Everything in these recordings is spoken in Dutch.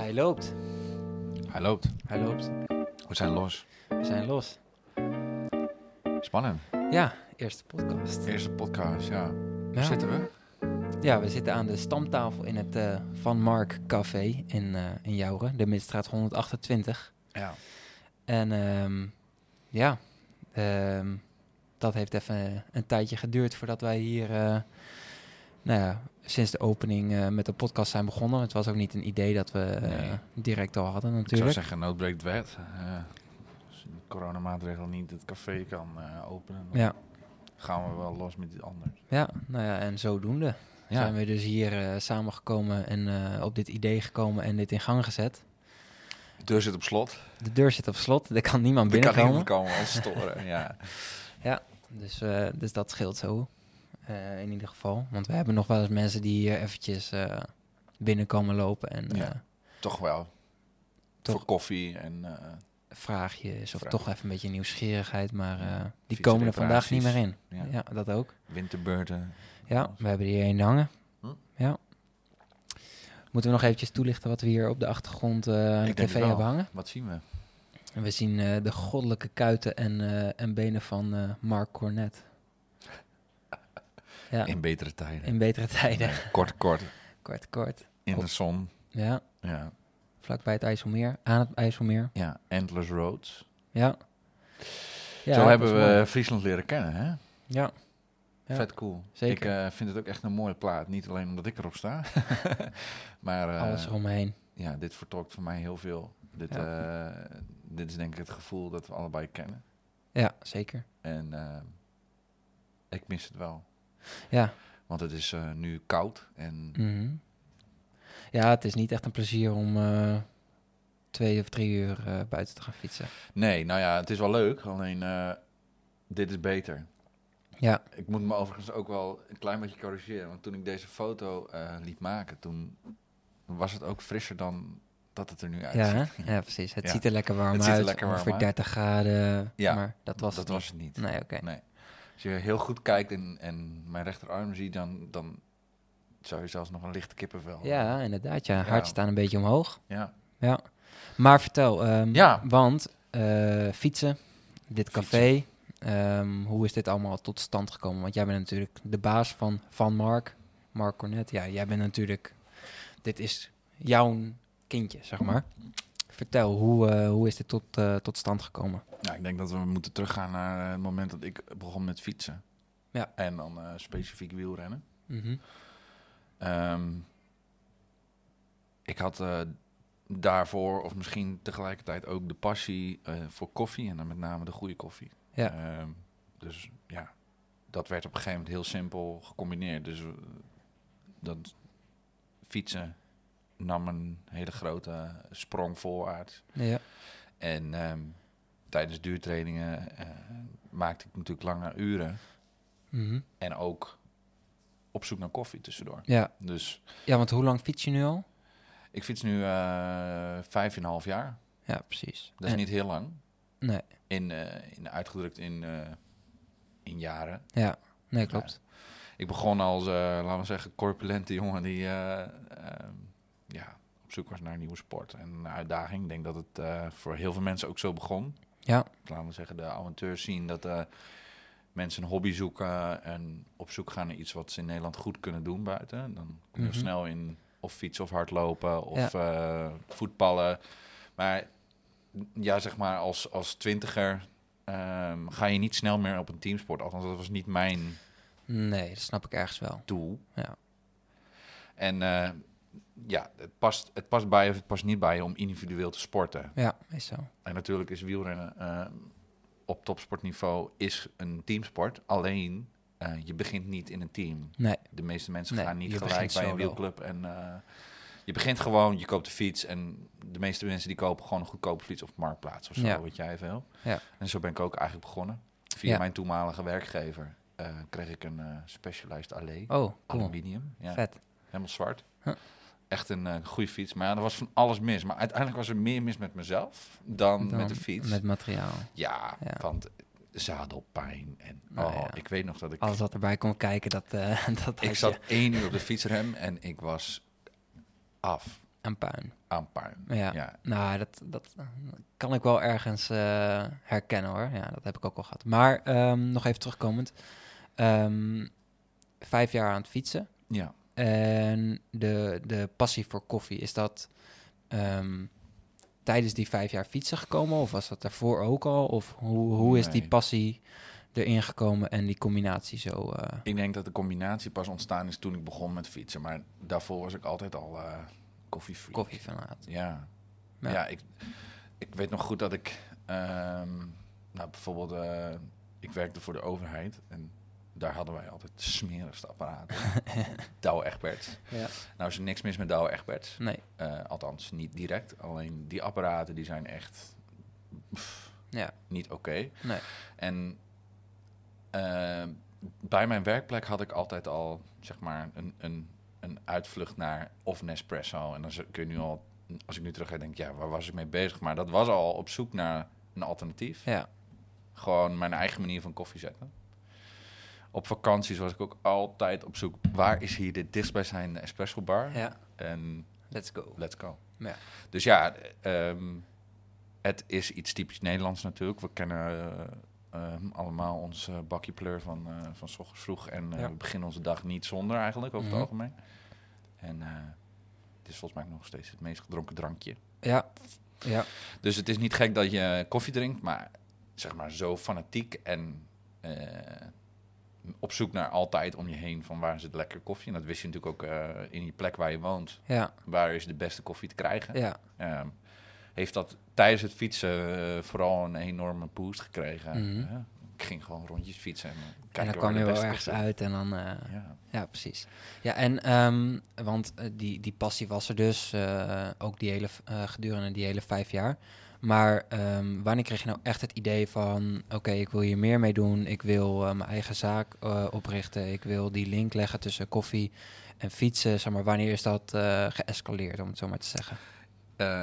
Hij loopt. Hij loopt. Hij loopt. We zijn los. We zijn los. Spannend. Ja, eerste podcast. Eerste podcast, ja. Waar Ja. zitten we? Ja, we zitten aan de stamtafel in het eh, Van Mark Café in, eh in Jouren, de Midstraat 128. Ja. En ehm, ja, ehm, dat heeft even een tijdje geduurd voordat wij hier, eh, nou ja, sinds de opening eh, met de podcast zijn begonnen. Het was ook niet een idee dat we eh, Nee. direct al hadden Ik zou natuurlijk. zeggen, noodbreekt wet. Eh, als de coronamaatregel niet het café kan eh, openen, dan Ja, gaan we wel los met iets anders. ja, nou ja, en zodoende Ja, zijn we dus hier eh, samengekomen en eh, op dit idee gekomen en dit in gang gezet. de deur zit op slot. De deur zit op slot, er kan niemand Er kan binnenkomen. niemand komen ons storen. ja. Dus, eh, dus dat scheelt zo. Eh, in ieder geval. Want we hebben nog wel eens mensen die hier eventjes eh, binnenkomen lopen en Ja. eh, Toch wel. Toch- Voor koffie en vraagjes of Vraag. toch even een beetje nieuwsgierigheid. Maar die komen er vandaag niet meer in. Ja. Ja. dat ook. winterbeurten. Ja, we hebben hier één hangen. Hm? Ja. Moeten we nog eventjes toelichten wat we hier op de achtergrond aan de tv hebben hangen? Wat zien we? En we zien de goddelijke kuiten en, en benen van Mark Cornet. Ja, In betere tijden. in betere tijden. Kort, kort. Kort, kort. In de zon. Ja, Ja. vlakbij het IJsselmeer, aan het IJsselmeer. ja. Endless Roads. Ja. ja Zo hebben we mooi. Friesland leren kennen, hè? Ja. Vet cool. Zeker. Ik eh, vind het ook echt een mooie plaat. Niet alleen omdat ik erop sta. maar eh, alles eromheen. ja, dit vertolkt voor mij heel veel. Dit, eh, dit is denk ik het gevoel dat we allebei kennen. Ja, zeker. En ik mis het wel. Ja. Want het is eh, nu koud. En mhm. Ja, het is niet echt een plezier om eh, twee of drie uur eh, buiten te gaan fietsen. nee, nou ja, het is wel leuk. Alleen dit is beter. Ja, Ik moet me overigens ook wel een klein beetje corrigeren. Want toen ik deze foto liet maken, toen was het ook frisser dan dat het er nu ja, uitziet. hè? ja, precies. Het Ja. ziet er lekker warm Het ziet er uit. lekker warm ongeveer uit. 30 graden. Ja, maar dat was dat het was het niet. niet. Nee, oké. Nee. Als je heel goed kijkt en, en mijn rechterarm ziet, dan, dan zou je zelfs nog een lichte kippenvel. Ja, inderdaad. Ja, Ja. hart staan een beetje omhoog. Ja. Ja. Maar vertel, ehm, Ja. want eh, fietsen, dit café, ehm, hoe is dit allemaal tot stand gekomen? Want jij bent natuurlijk de baas van, van Mark, Mark Cornet. Ja, jij bent natuurlijk, dit is jouw kindje, zeg maar. Vertel, hoe, eh, hoe is dit tot, eh, tot stand gekomen? Nou, ik denk dat we moeten teruggaan naar het moment dat ik begon met fietsen. Ja. En dan eh, specifiek wielrennen. Mhm. Ehm, ik had daarvoor, of misschien tegelijkertijd ook de passie voor koffie. En dan met name de goede koffie. Ja. Ehm, dus ja, dat werd op een gegeven moment heel simpel gecombineerd. Dus dat fietsen nam een hele grote sprong voorwaarts. Ja, En ehm, tijdens duurtrainingen eh, maakte ik natuurlijk lange uren. Mhm. En ook op zoek naar koffie tussendoor. ja. Dus ja, want hoe lang fiets je nu al? ik fiets nu eh vijf en een half jaar. Ja, precies. Dat is En- niet heel lang. Nee, In, eh, in, uitgedrukt in, in jaren. ja, nee, klopt. Ik begon als, laten we zeggen, corpulente jongen die eh, ehm, op zoek was naar een nieuwe sport en een uitdaging. Ik denk dat het eh, voor heel veel mensen ook zo begon. Ja, laten we zeggen, de amateurs zien dat eh, mensen een hobby zoeken en op zoek gaan naar iets wat ze in Nederland goed kunnen doen buiten. Dan kom je Mhm. snel in of fietsen of hardlopen of eh, voetballen. Maar ja, zeg maar als, als twintiger ehm, ga je niet snel meer op een teamsport. Althans, dat was niet mijn nee, dat snap ik ergens wel. doel. Ja. En ja, het past, het past bij je of het past niet bij je om individueel te sporten. Ja, is zo. En natuurlijk is wielrennen eh, op topsportniveau is een teamsport. Alleen, eh, je begint niet in een team. Nee, De meeste mensen Nee, gaan niet gelijk bij een wielclub. En, eh, je begint gewoon, je koopt de fiets. En de meeste mensen die kopen gewoon een goedkope fiets op marktplaats of zo, Ja. weet jij veel. Ja. En zo ben ik ook eigenlijk begonnen. Via Ja. mijn toenmalige werkgever kreeg ik een Specialized Allee. oh, cool. Aluminium. Ja, Vet. helemaal zwart. Huh. Echt een eh, goede fiets. Maar ja, er was van alles mis. Maar uiteindelijk was er meer mis met mezelf dan, Dan met de fiets. Met materiaal. Ja, Ja. want zadelpijn en Nou oh, ja. ik weet nog dat ik... Alles wat erbij komt kijken, dat, eh dat ik zat je. één uur op de fietsrem en ik was af. aan puin. aan puin. Ja. Ja. Nou, dat, dat kan ik wel ergens eh, herkennen hoor. Ja, dat heb ik ook al gehad. Maar ehm, nog even terugkomend. Ehm, vijf jaar aan het fietsen. ja. En de, de passie voor koffie, is dat ehm, tijdens die vijf jaar fietsen gekomen? Of was dat daarvoor ook al? Of hoe, hoe is die passie erin gekomen en die combinatie zo? eh, Ik denk dat de combinatie pas ontstaan is toen ik begon met fietsen. Maar daarvoor was ik altijd al eh koffiefreak. koffiefanaat? Ja. Ja. Ja, ik, ik weet nog goed dat ik... ehm, nou, bijvoorbeeld... eh, ik werkte voor de overheid. En daar hadden wij altijd de smerigste apparaten. Douwe Egberts. Ja. Nou is er niks mis met Douwe Egberts. Nee, Eh, althans, niet direct. Alleen die apparaten die zijn echt pff, ja, niet oké. nee. En eh, bij mijn werkplek had ik altijd al, zeg maar, een, een, een uitvlucht naar of Nespresso. En dan kun je nu al, als ik nu terug ga, denk ja, waar was ik mee bezig? Maar dat was al op zoek naar een alternatief. Ja, Gewoon mijn eigen manier van koffie zetten. Op vakanties was ik ook altijd op zoek, waar is hier de dichtstbijzijnde espresso bar? ja, En let's go. let's go. Ja. Dus ja, ehm, het is iets typisch Nederlands natuurlijk. We kennen eh, ehm, allemaal ons eh, bakje pleur van, eh van 's ochtends vroeg. En eh, Ja. we beginnen onze dag niet zonder eigenlijk, over Mhm. het algemeen. En het is volgens mij nog steeds het meest gedronken drankje. Ja, ja, Dus het is niet gek dat je koffie drinkt, maar zeg maar zo fanatiek en op zoek naar altijd om je heen van waar is het lekker koffie. En dat wist je natuurlijk ook eh, in die plek waar je woont. ja, Waar is de beste koffie te krijgen? ja. Ehm, heeft dat tijdens het fietsen eh, vooral een enorme boost gekregen. Mhm. Ik ging gewoon rondjes fietsen en En dan kwam je wel ergens koffie- uit en dan... eh, Ja. Ja, precies. Ja, en ehm, want die, die passie was er dus ook die hele, gedurende die hele vijf jaar. Maar ehm, wanneer kreeg je nou echt het idee van: oké, ik wil hier meer mee doen, ik wil eh, mijn eigen zaak eh, oprichten, ik wil die link leggen tussen koffie en fietsen. Zeg maar, wanneer is dat eh, geëscaleerd, om het zo maar te zeggen?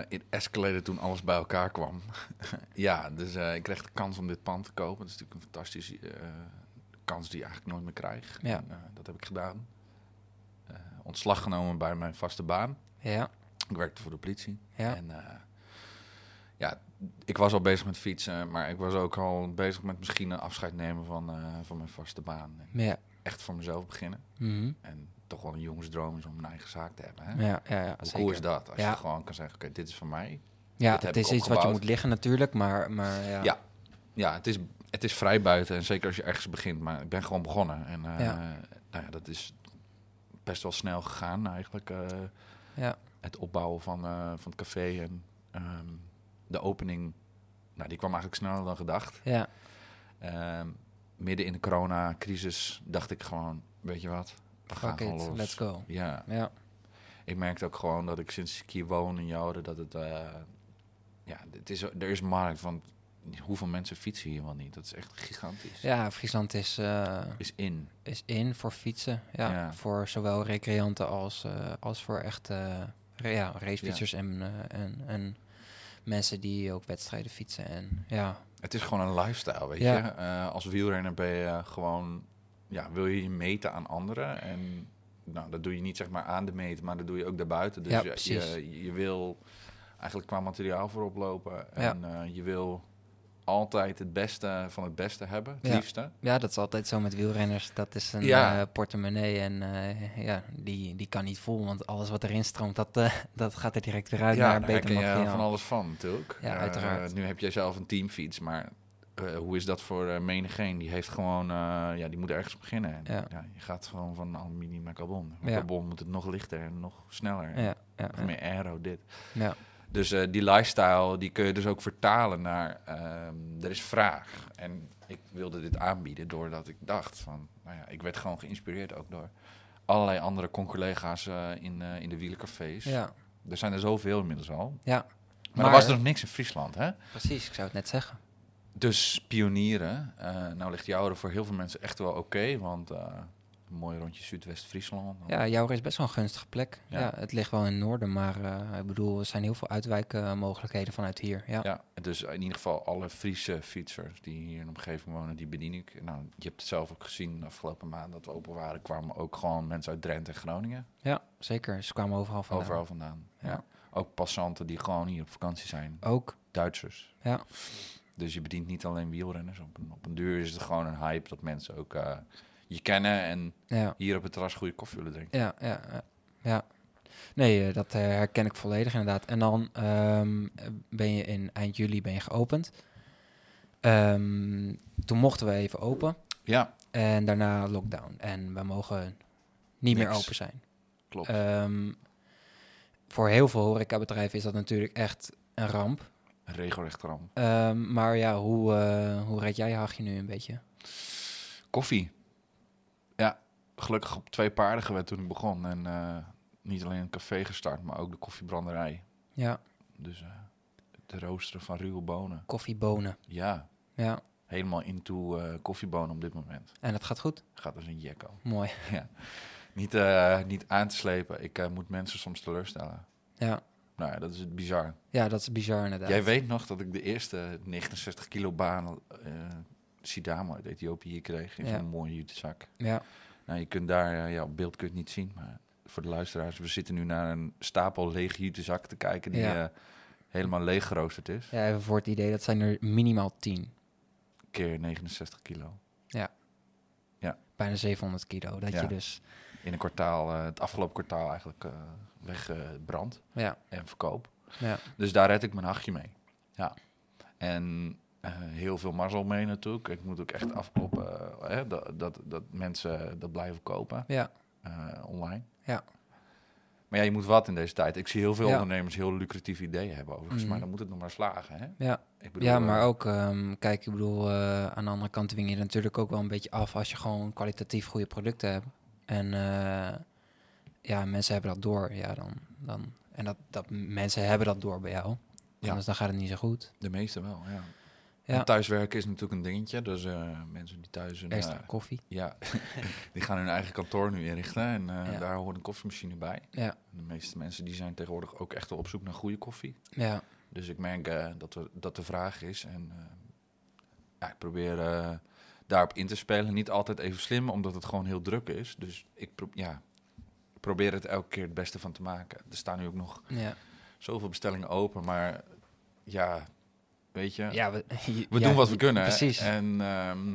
Het escalated toen alles bij elkaar kwam. ja, dus ik kreeg de kans om dit pand te kopen. Dat is natuurlijk een fantastische kans die je eigenlijk nooit meer krijgt. Ja. En, dat heb ik gedaan. Ontslag genomen bij mijn vaste baan. Ja, Ik werkte voor de politie. ja, En ja, ik was al bezig met fietsen, maar ik was ook al bezig met misschien een afscheid nemen van, eh, van mijn vaste baan. Ja. echt voor mezelf beginnen. Mhm. En toch wel een jongensdroom is om een eigen zaak te hebben. Hè? ja, ja, ja, Hoe zeker. cool is dat? Als Ja. je gewoon kan zeggen, oké, dit is van mij. Ja, Dit het is iets wat je moet liggen natuurlijk, maar, maar ja. Ja. Ja, het is, het is vrij buiten. En zeker als je ergens begint. Maar ik ben gewoon begonnen. En eh. Nou ja, dat is best wel snel gegaan eigenlijk. eh, ja. het opbouwen van, van het café en ehm, de opening. Nou, die kwam eigenlijk sneller dan gedacht. ja. Ehm, midden in de coronacrisis dacht ik gewoon, weet je wat? We gaan Fuck gewoon it, los. let's go. Ja, Ja, ik merkte ook gewoon dat ik sinds ik hier woon in Joden, dat het... eh, ja, het is, er is markt, want hoeveel mensen fietsen hier wel niet? Dat is echt gigantisch. ja Friesland is... eh, Is in. is in voor fietsen. Ja, Ja. Voor zowel recreanten als, eh, als voor echt ra- ja, racefietsers en, en, en mensen die ook wedstrijden fietsen. En ja, Het is gewoon een lifestyle, weet Ja. je. Eh, als wielrenner ben je gewoon... Ja, wil je je meten aan anderen. En nou, dat doe je niet zeg maar aan de meet, maar dat doe je ook daarbuiten. Dus Ja, je, je, je wil eigenlijk qua materiaal voorop lopen. Ja. En eh, je wil altijd het beste van het beste hebben, het Ja. liefste. ja, dat is altijd zo met wielrenners. Dat is een Ja. eh, portemonnee en eh, ja, die, die kan niet vol. Want alles wat erin stroomt, dat, eh, dat gaat er direct weer uit ja, naar beter materiaal. van alles van natuurlijk. Ja, uiteraard. nu heb jij zelf een teamfiets, maar hoe is dat voor menigeen? Die heeft gewoon, ja, die moet ergens beginnen. En, Ja. ja. je gaat gewoon van aluminium naar carbon. Ja. carbon moet het nog lichter en nog sneller. Ja, ja, meer aero, dit. ja. Dus eh, die lifestyle, die kun je dus ook vertalen naar, ehm, er is vraag. En ik wilde dit aanbieden doordat ik dacht van, nou ja, ik werd gewoon geïnspireerd ook door allerlei andere con-collega's eh, in, eh, in de wielercafés. ja, Er zijn er zoveel inmiddels al. ja. Maar, er was er nog niks in Friesland, hè? precies, ik zou het net zeggen. Dus pionieren. nou ligt Jouren voor heel veel mensen echt wel oké, want een mooi rondje Zuidwest-Friesland. Ja, Jouwer is best wel een gunstige plek. Ja. Ja. het ligt wel in het noorden, maar eh, ik bedoel, er zijn heel veel uitwijkmogelijkheden vanuit hier. Ja, Ja, dus in ieder geval alle Friese fietsers die hier in de omgeving wonen, die bedien ik. Nou, je hebt het zelf ook gezien de afgelopen maand dat we open waren, kwamen ook gewoon mensen uit Drenthe en Groningen ja zeker. Ze kwamen overal vandaan. overal vandaan. Ja. Ja. ook passanten die gewoon hier op vakantie zijn. Ook. Duitsers. Ja. Dus je bedient niet alleen wielrenners. Op een, op een duur is het gewoon een hype dat mensen ook eh, je kennen en Ja. hier op het terras goede koffie willen drinken. Ja, ja, ja. Nee, eh, dat eh, herken ik volledig inderdaad. En dan ehm, ben je in eind juli ben je geopend. Ehm, toen mochten we even open Ja, en daarna lockdown. En we mogen niet meer open zijn. klopt. Ehm, voor heel veel horecabedrijven is dat natuurlijk echt een ramp. Een regelrecht ramp. Maar ja, hoe, eh hoe red jij je hachje nu een beetje? Koffie. Ja, gelukkig op twee paarden gewet toen ik begon. En eh, niet alleen een café gestart, maar ook de koffiebranderij. Ja, Dus eh het roosteren van ruwe bonen. koffiebonen. Ja, Ja, helemaal into eh koffiebonen op dit moment. en dat gaat goed. Gaat als een jekko. Mooi. Niet, eh, niet aan te slepen. Ik moet mensen soms teleurstellen. Ja, Nou ja, dat is het bizar. ja dat is bizar inderdaad. Jij weet nog dat ik de eerste 69 kilo baan Sidamo uit Ethiopië kreeg. In Ja. zo'n mooie jutezak. Ja, Nou, je kunt daar, eh, ja, op beeld kun je het niet zien, maar voor de luisteraars, we zitten nu naar een stapel lege jutezak te kijken die Ja. eh, helemaal leeg geroosterd is. ja, even voor het idee, dat zijn er minimaal 10. Keer 69 kilo. Bijna 700 kilo. Dat Ja. je dus, In een kwartaal, eh, het afgelopen kwartaal eigenlijk eh weggebrand ja, en verkoop. ja, Dus daar red ik mijn hachje mee. Ja. En heel veel mazzel mee natuurlijk. Ik moet ook echt afkloppen eh, hè, dat, dat, dat mensen dat blijven kopen ja, eh, online. Ja. Maar ja, je moet wat in deze tijd. Ik zie heel veel Ja. ondernemers heel lucratieve ideeën hebben overigens. Mhm. Maar dan moet het nog maar slagen. Hè? ja. Ik bedoel, Ja, eh, maar ook, ehm, kijk, ik bedoel, eh, aan de andere kant dwing je natuurlijk ook wel een beetje af als je gewoon kwalitatief goede producten hebt. En eh, ja, mensen hebben dat door. Ja, dan, dan, en dat, dat mensen hebben dat door bij jou. Ja. Anders dan gaat het niet zo goed. De meeste wel, ja. Ja. En thuiswerken is natuurlijk een dingetje. Dus eh, mensen die thuis... Een, Extra eh, koffie. ja, die gaan hun eigen kantoor nu inrichten. En eh, Ja. daar hoort een koffiemachine bij. Ja, De meeste mensen die zijn tegenwoordig ook echt wel op zoek naar goede koffie. ja, Dus ik merk eh, dat, we, dat de vraag is. En eh, ja, ik probeer eh, daarop in te spelen. Niet altijd even slim, omdat het gewoon heel druk is. Dus ik pro ja, probeer het elke keer het beste van te maken. Er staan nu ook nog ja. zoveel bestellingen open. Maar ja, weet je, ja we, we ja, doen wat we kunnen. Precies. En ehm,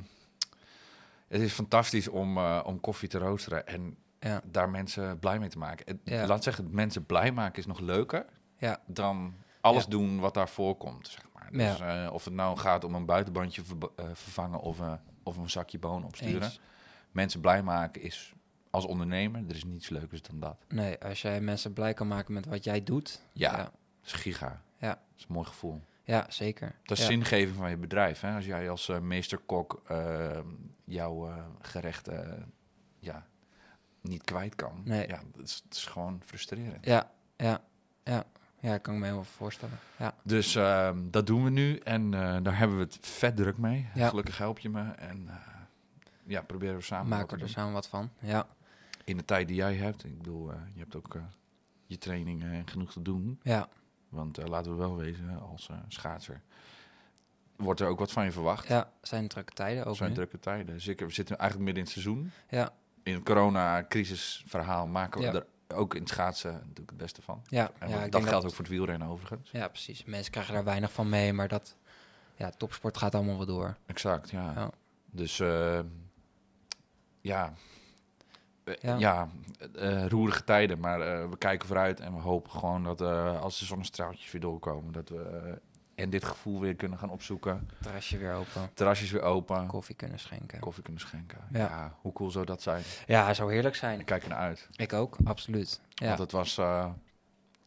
het is fantastisch om, eh, om koffie te roosteren. En Ja, daar mensen blij mee te maken. Het- Ja. Laat zeggen, mensen blij maken is nog leuker ja, dan alles doen wat daar voorkomt. Zeg maar. Dus, eh, of het nou gaat om een buitenbandje eh, vervangen of, of een zakje bonen opsturen. eens. Mensen blij maken is als ondernemer, er is niets leukers dan dat. Nee, als jij mensen blij kan maken met wat jij doet. Ja, is giga. Ja. Dat is een mooi gevoel. Ja zeker. Dat is ja. zingeving van je bedrijf. Hè? Als jij als eh, meesterkok eh, jouw eh, gerechten eh, ja, niet kwijt kan. Nee. Ja, dat is, dat is gewoon frustrerend. Ja, ja, ja. Ja, kan ik me helemaal voorstellen. Ja, Dus ehm, dat doen we nu en daar hebben we het vet druk mee. Ja. Gelukkig help je me en ja, proberen we samen maken we er doen. samen wat van. Ja, In de tijd die jij hebt, ik bedoel, je hebt ook je trainingen en genoeg te doen. ja, Want eh, laten we wel wezen, als eh, schaatser wordt er ook wat van je verwacht. ja. Zijn drukke tijden ook zijn nu. drukke tijden. Zeker, we zitten eigenlijk midden in het seizoen. Ja, In het corona-crisisverhaal maken we Ja. er ook in het schaatsen natuurlijk het beste van. ja, En ja. dat geldt ook voor het wielrennen overigens. Ja, precies. Mensen krijgen daar weinig van mee, maar dat... Ja, topsport gaat allemaal wel door. Exact, ja. Ja. Dus eh, ja, Ja. ja, eh, roerige tijden. Maar eh, we kijken vooruit en we hopen gewoon dat eh, als de zonnestraaltjes weer doorkomen, dat we eh, en dit gevoel weer kunnen gaan opzoeken. Terrasje weer open, Terrasjes weer open, koffie kunnen schenken. koffie kunnen schenken. Ja. Ja. hoe cool zou dat zijn? Ja, zou heerlijk zijn. Ik kijk er naar uit. Ik ook, absoluut. Ja, Want het was, eh,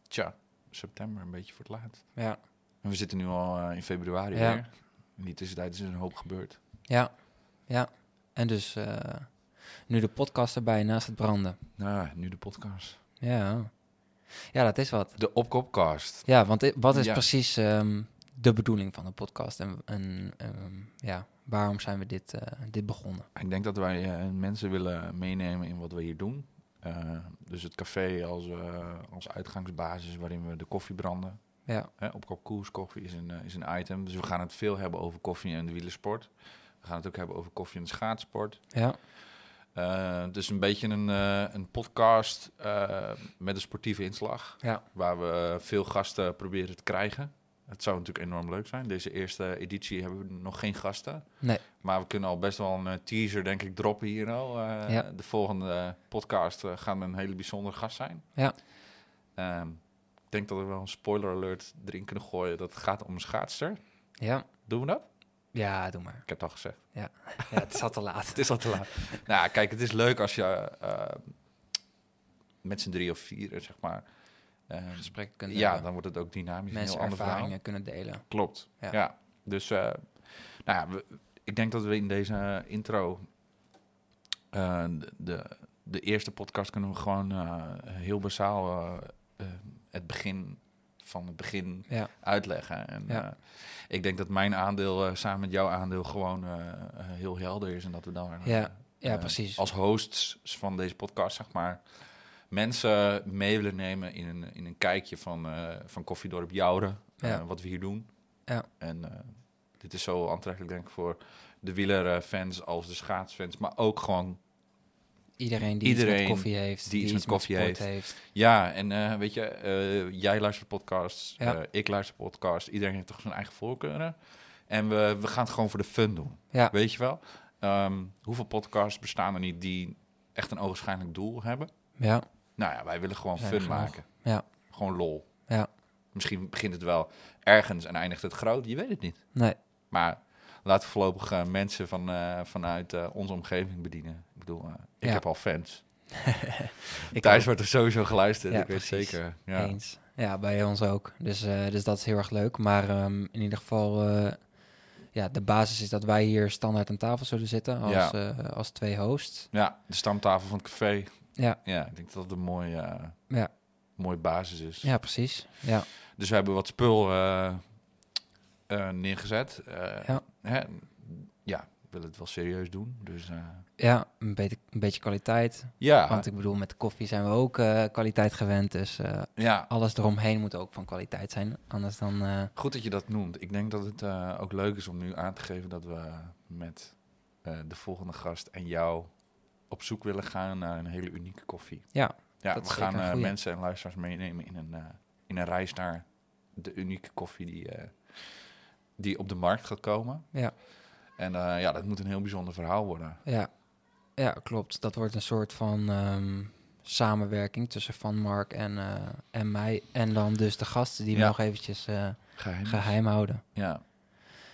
tja, september een beetje voor het laatst. ja, En we zitten nu al eh, in februari Ja. weer. In die tussentijd is er een hoop gebeurd. ja, ja. En dus eh, nu de podcast erbij naast het branden. Nou, nu de podcast. Ja, ja dat is wat. De opkopcast. Ja, want wat is Ja. precies ehm, de bedoeling van de podcast? En, en ehm, ja, waarom zijn we dit, eh, dit begonnen? Ik denk dat wij eh, mensen willen meenemen in wat we hier doen. Eh, dus het café als, als uitgangsbasis waarin we de koffie branden. Ja, Hè, opkop koers koffie is een, is een item. Dus we gaan het veel hebben over koffie en de wielersport. We gaan het ook hebben over koffie en de schaatsport. ja, Uh, dus een beetje een, uh, een podcast uh, met een sportieve inslag. Ja. Waar we veel gasten proberen te krijgen. Het zou natuurlijk enorm leuk zijn. Deze eerste editie hebben we nog geen gasten. Nee. Maar we kunnen al best wel een teaser, denk ik, droppen hier al. Ja. De volgende podcast gaat een hele bijzondere gast zijn. Ja. Ehm, ik denk dat we wel een spoiler alert erin kunnen gooien. Dat het gaat om een schaatster. Ja. Doen we dat? Ja, doe maar. Ik heb het al gezegd. Ja, ja het is al te laat. het is al te laat. nou, kijk, het is leuk als je uh, met z'n drie of vier, zeg maar... Uh, Gesprekken kunnen Ja, hebben. dan wordt het ook dynamisch. Mensen heel ervaringen verhaal. kunnen delen. Klopt, ja. Ja. Dus, uh, nou ja, we, ik denk dat we in deze intro... Uh, de, de eerste podcast kunnen we gewoon heel basaal het begin van het begin ja. uitleggen. En Ja. uh, ik denk dat mijn aandeel uh, samen met jouw aandeel gewoon uh, heel helder is. En dat we dan Ja, ja precies. als hosts van deze podcast, zeg maar, mensen mee willen nemen in een, in een kijkje van, van Koffiedorp Jouren. Ja. wat we hier doen. Ja. En dit is zo aantrekkelijk, denk ik, voor de wielerfans als de schaatsfans. Maar ook gewoon Iedereen die Iedereen iets met koffie heeft, die iets met koffie heeft. Ja, en uh, weet je, uh, jij luistert podcasts, Ja. uh, ik luister podcasts. Iedereen heeft toch zijn eigen voorkeuren. En we, we gaan het gewoon voor de fun doen. Ja. Weet je wel? Um, hoeveel podcasts bestaan er niet die echt een ogenschijnlijk doel hebben? Ja. Nou ja, wij willen gewoon Zijn fun genoeg. maken. Ja. Gewoon lol. Ja. Misschien begint het wel ergens en eindigt het groot. Je weet het niet. Nee. Maar laten we voorlopig uh, mensen van, uh, vanuit uh, onze omgeving bedienen. Ik bedoel, ik Ja. heb al fans. Thuis ook. wordt er sowieso geluisterd, Ja, ik weet zeker. Ja. Eens. Ja, bij ons ook. Dus, eh, dus dat is heel erg leuk. Maar ehm, in ieder geval, eh, ja, de basis is dat wij hier standaard aan tafel zullen zitten als, Ja. eh, als twee hosts. ja, de stamtafel van het café. Ja, Ja, ik denk dat dat een mooie, Ja. mooie basis is. ja precies. Ja, Dus we hebben wat spul neergezet. Ja. Hè, ja, willen het wel serieus doen. Dus uh, ja een, beetje, een beetje kwaliteit. ja, Want ik bedoel, met de koffie zijn we ook eh, kwaliteit gewend. Dus eh, ja, alles eromheen moet ook van kwaliteit zijn. Anders dan... eh, goed dat je dat noemt. Ik denk dat het ook leuk is om nu aan te geven dat we met de volgende gast en jou op zoek willen gaan naar een hele unieke koffie. Ja, ja dat we gaan mensen en luisteraars meenemen in een, in een reis naar de unieke koffie die, die op de markt gaat komen. Ja. En uh, ja, dat moet een heel bijzonder verhaal worden. Ja, ja klopt. Dat wordt een soort van ehm, samenwerking tussen Van Mark en, uh, en mij. En dan dus de gasten die we nog eventjes uh, Geheim. geheim houden. Ja,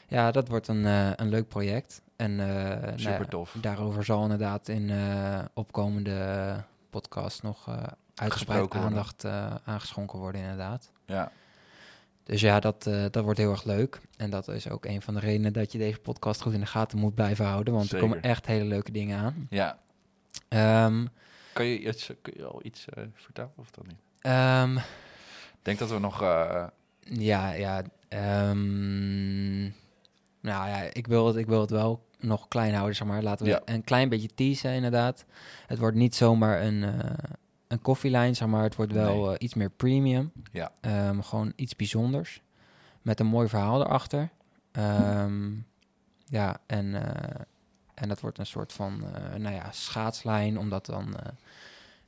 Ja, dat wordt een, een leuk project. En super nou ja, tof. daarover zal inderdaad in opkomende podcast nog uitgebreid aandacht aangeschonken worden, inderdaad. Ja, Dus ja, dat, uh, dat wordt heel erg leuk. En dat is ook een van de redenen dat je deze podcast goed in de gaten moet blijven houden. Want Zeker. er komen echt hele leuke dingen aan. ja. Ehm, Kan je, iets, kun je al iets uh, vertellen of dan niet? ehm, Ik denk dat we nog... Uh, ja, ja. ehm, nou ja, ik wil, het, ik wil het wel nog klein houden, zeg maar. Laten we Ja. een klein beetje teasen, inderdaad. Het wordt niet zomaar een, uh, een koffielijn, zeg maar. Het wordt wel Nee. uh, iets meer premium. Ja. Ehm, gewoon iets bijzonders. Met een mooi verhaal erachter. Ehm, ja, en, eh, en dat wordt een soort van, eh, nou ja, schaatslijn. Omdat dan, eh,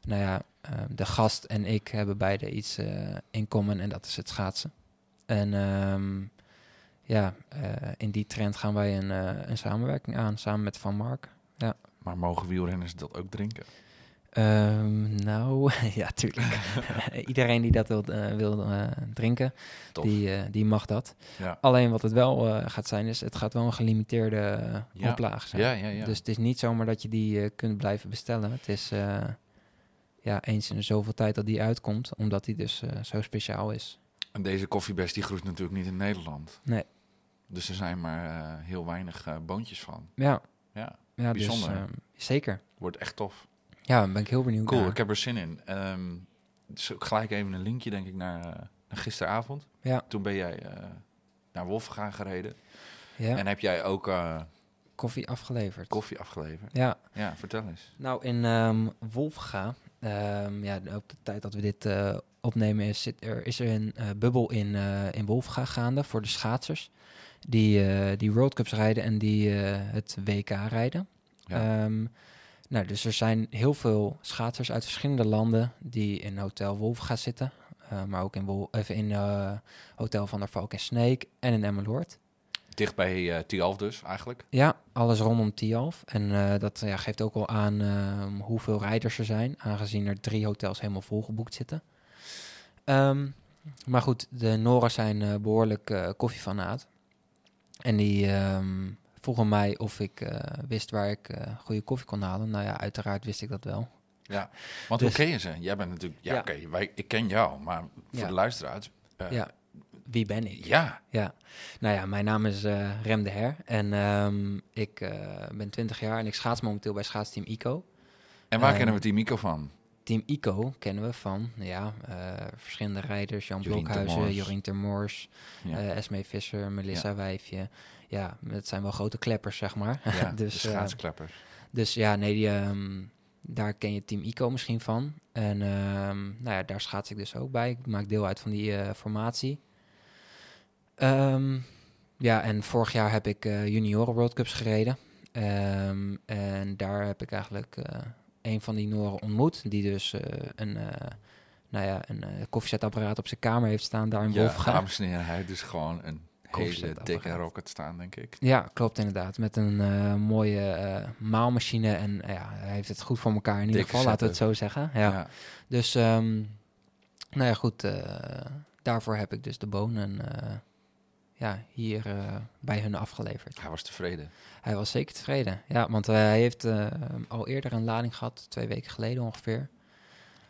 nou ja, eh, de gast en ik hebben beide iets eh, in common. En dat is het schaatsen. En ehm, ja, eh, in die trend gaan wij een, eh, een samenwerking aan, samen met Van Mark. maar mogen wielrenners dat ook drinken? Ehm, nou, ja, tuurlijk. Iedereen die dat wil, eh, wil eh, drinken, Tof. die, eh, die mag dat. Ja. Alleen wat het wel gaat zijn, is het gaat wel een gelimiteerde Ja. oplage zijn. Ja, ja, ja. Dus het is niet zomaar dat je die kunt blijven bestellen. Het is ja, eens in zoveel tijd dat die uitkomt, omdat die dus zo speciaal is. En deze koffiebest die groeit natuurlijk niet in Nederland. Nee. Dus er zijn maar heel weinig boontjes van. Ja, Ja, ja Bijzonder. Dus, uh, zeker. wordt echt tof. Ja, daar ben ik heel benieuwd Cool, naar. ik heb er zin in. Um, dus ook gelijk even een linkje, denk ik, naar, uh, naar gisteravond. Ja. Toen ben jij uh, naar Wolfgaan gereden. Ja. En heb jij ook uh, koffie afgeleverd. koffie afgeleverd. Ja. Ja, vertel eens. Nou, in um, Wolfga, um, ja, op de tijd dat we dit uh, opnemen, is, zit er, is er een uh, bubbel in, uh, in Wolfga gaande voor de schaatsers. Die, uh, die World Cups rijden en die uh, het WK rijden. Ja. Um, Nou, dus er zijn heel veel schaatsers uit verschillende landen die in Hotel Wolf gaan zitten. Uh, maar ook in, Wol even in uh, Hotel van der Valk en Sneek en in Emmeloord. Dicht bij uh, Tialf dus eigenlijk? Ja, alles rondom Tialf. En dat ja, geeft ook wel aan ehm, hoeveel rijders er zijn, aangezien er drie hotels helemaal volgeboekt zitten. Um, maar goed, de Noren zijn behoorlijk koffiefanaat. En die um, vroegen mij of ik wist waar ik goede koffie kon halen. Nou ja, uiteraard wist ik dat wel. Ja, want dus, hoe ken je ze? Jij bent natuurlijk... Ja, ja. oké, wij ik ken jou, maar voor ja. de luisteraars... Uh, ja, wie ben ik? Ja. Ja, nou ja, mijn naam is Rem de Her en um, ik ben 20 jaar en ik schaats momenteel bij schaatsteam ICO. En waar kennen we Team ICO van? Team ICO kennen we van ja, verschillende rijders. Jan Jorien Blokhuizen, Jorien Termors, ja. Esme Visser, Melissa ja. Wijfje. Ja, het zijn wel grote kleppers, zeg maar. Ja, dus, schaatskleppers. dus ja, nee, die... Um, daar ken je Team ICO misschien van. En um, nou ja, daar schaats ik dus ook bij. Ik maak deel uit van die uh, formatie. Um, ja, en vorig jaar heb ik uh, junioren World Cups gereden. En daar heb ik eigenlijk een van die Noren ontmoet. Die dus een, nou ja, een koffiezetapparaat op zijn kamer heeft staan daar in ja, Wolfga. dames en heren, hij dus gewoon een hele dikke rocket staan, denk ik. Ja, klopt inderdaad. Met een uh, mooie uh, maalmachine. En uh, ja, hij heeft het goed voor elkaar in ieder geval, laten we het zo zeggen. Ja. ja. Dus, um, nou ja, goed. daarvoor heb ik dus de bonen ja, hier bij hun afgeleverd. Hij was tevreden. Hij was zeker tevreden, ja. Want hij heeft al eerder een lading gehad, twee weken geleden ongeveer.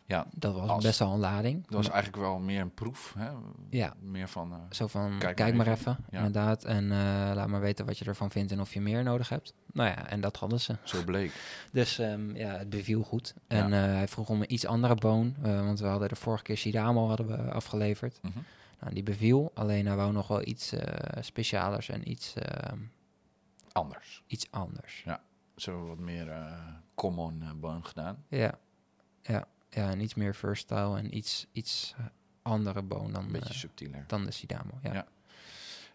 Ja, dat was als, best wel een lading. Dat was eigenlijk wel meer een proef. Hè? Ja. Meer van. Uh, Zo van kijk, kijk maar even, even ja. inderdaad. En uh, laat maar weten wat je ervan vindt en of je meer nodig hebt. Nou ja, en dat hadden ze. Zo bleek. dus um, ja, het beviel goed. En ja. uh, hij vroeg om een iets andere boon. want we hadden de vorige keer Sidamo hadden we afgeleverd. Mm -hmm. nou, die beviel. Alleen hij wou nog wel iets specialers en iets. anders. Iets anders. Ja, zo wat meer common boon gedaan. Ja, ja ja, en iets meer versatile en iets, iets andere boon dan, een beetje uh, subtieler. dan de Sidamo. Ja. ja.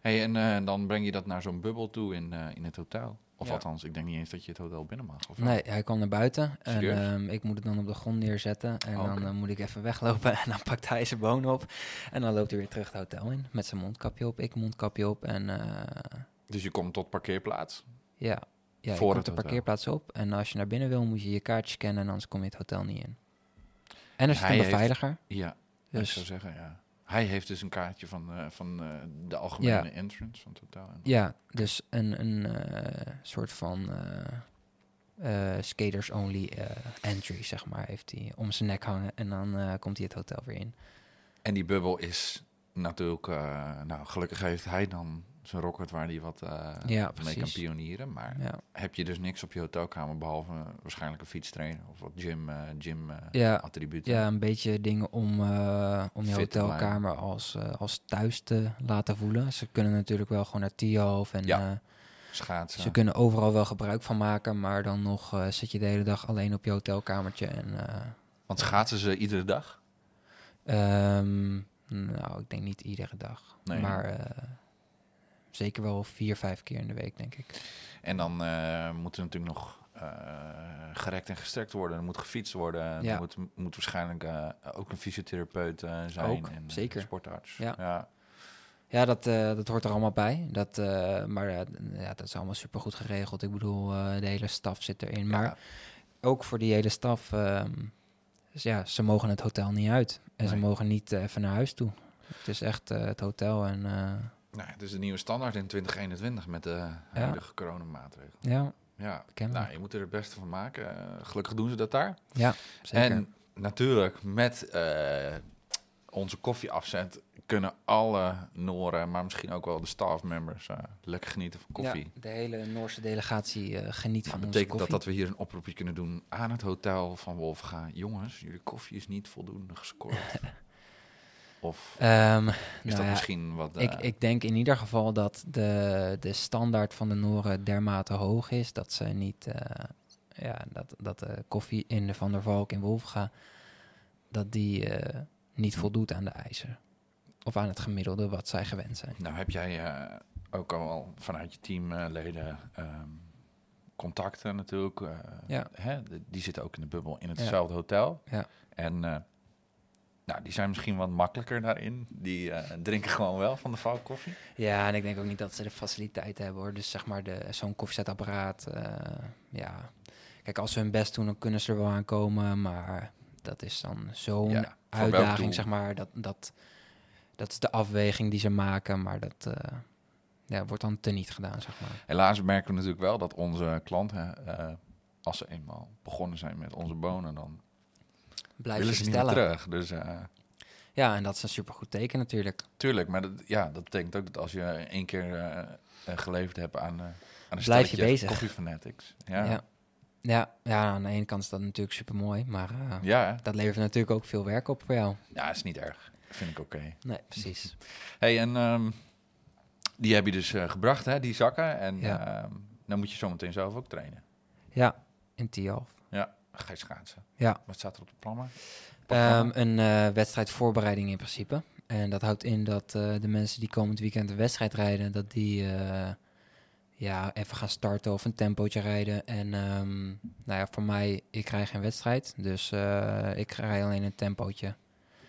Hey, en uh, dan breng je dat naar zo'n bubbel toe in, uh, in het hotel? Of ja. althans, ik denk niet eens dat je het hotel binnen mag. Of nee, hij kwam naar buiten Serieus? en um, ik moet het dan op de grond neerzetten. En oh, dan okay. moet ik even weglopen en dan pakt hij zijn boon op. En dan loopt hij weer terug het hotel in met zijn mondkapje op, ik mondkapje op. En, dus je komt tot parkeerplaats? Ja, ja Voor je komt de parkeerplaats op. En als je naar binnen wil, moet je je kaartje scannen en anders kom je het hotel niet in. En er zit een beveiliger. Heeft, ja, dus. ik zou zeggen, ja. Hij heeft dus een kaartje van, uh, van uh, de algemene ja. entrance van het hotel. Ja, dus een, een uh, soort van skaters only entry, zeg maar, heeft hij om zijn nek hangen. En dan komt hij het hotel weer in. En die bubbel is natuurlijk, nou gelukkig heeft hij dan zijn rocket waar hij wat uh, ja, mee kan pionieren. Maar ja. heb je dus niks op je hotelkamer behalve uh, waarschijnlijk een fietstrainer of wat gym, uh, gym ja, attributen? Ja, een beetje dingen om, om je Fit hotelkamer als, als thuis te laten voelen. Ze kunnen natuurlijk wel gewoon naar Tialf en ja. schaatsen. Ze kunnen overal wel gebruik van maken, maar dan nog zit je de hele dag alleen op je hotelkamertje. En, Want schaatsen ze iedere dag? Um, nou, ik denk niet iedere dag. Nee. Maar zeker wel vier, vijf keer in de week, denk ik. En dan uh, moet er natuurlijk nog uh, gerekt en gestrekt worden. Er moet gefietst worden. Ja. Er moet, moet waarschijnlijk uh, ook een fysiotherapeut zijn. Ook, en zeker. sportarts. Ja, ja. ja dat, dat hoort er allemaal bij. Dat, maar ja, dat is allemaal super goed geregeld. Ik bedoel, de hele staf zit erin. Ja. Maar ook voor die hele staf... dus ja, ze mogen het hotel niet uit. En nee. ze mogen niet even naar huis toe. Het is echt het hotel en... Nou, het is de nieuwe standaard in 2021 met de huidige ja. coronamaatregelen. Ja, ja. nou, je moet er het beste van maken. Uh, gelukkig doen ze dat daar. Ja, zeker. En natuurlijk, met uh, onze koffieafzet kunnen alle Noren, maar misschien ook wel de staffmembers, uh, lekker genieten van koffie. Ja, de hele Noorse delegatie geniet maar van onze koffie. dat dat we hier een oproepje kunnen doen aan het hotel van Wolfga. Jongens, jullie koffie is niet voldoende gescoord. Of um, is nou dat ja, misschien wat... Uh... Ik, ik denk in ieder geval dat de, de standaard van de Noren dermate hoog is... dat ze niet... Uh, ja, dat, dat de koffie in de Van der Valk in Wolfga... dat die uh, niet voldoet aan de eisen. Of aan het gemiddelde wat zij gewend zijn. Nou heb jij ook al vanuit je teamleden... Um, contacten natuurlijk. eh, Ja. hè, die zitten ook in de bubbel in hetzelfde hotel. Ja. En eh, nou, die zijn misschien wat makkelijker daarin. Die eh, drinken gewoon wel van de Valk koffie. Ja, en ik denk ook niet dat ze de faciliteiten hebben hoor. Dus zeg maar de- zo'n koffiezetapparaat. eh, ja, kijk, als ze hun best doen, dan kunnen ze er wel aan komen. Maar dat is dan zo'n Ja, uitdaging, zeg maar. Dat, dat, dat is de afweging die ze maken. Maar dat eh, ja, wordt dan teniet gedaan, zeg maar. Helaas merken we natuurlijk wel dat onze klanten, als ze eenmaal begonnen zijn met onze bonen, dan Blijf willen ze bestellen. terug. Dus eh, Ja, en dat is een supergoed teken natuurlijk. tuurlijk, maar dat, ja, dat betekent ook dat als je één keer eh, eh, geleverd hebt aan, eh aan een Blijf je bezig. Coffee Fanatics. Ja, Ja. ja. Ja. Ja, aan de ene kant is dat natuurlijk super mooi. Maar ja, dat levert natuurlijk ook veel werk op voor jou. is niet erg. Vind ik oké. Nee, precies. Hey, en ehm, die heb je dus gebracht, hè, die zakken. En Ja. ehm, dan moet je zometeen zelf ook trainen. Ja, in Tialf. Ga je schaatsen. Ja. Wat staat er op de plannen? Ehm, een eh, wedstrijdvoorbereiding in principe. En dat houdt in dat eh, de mensen die komend weekend de wedstrijd rijden, dat die eh, ja, even gaan starten of een tempootje rijden. En ehm, nou ja, voor mij, ik rij geen wedstrijd. Dus ik rij alleen een tempootje.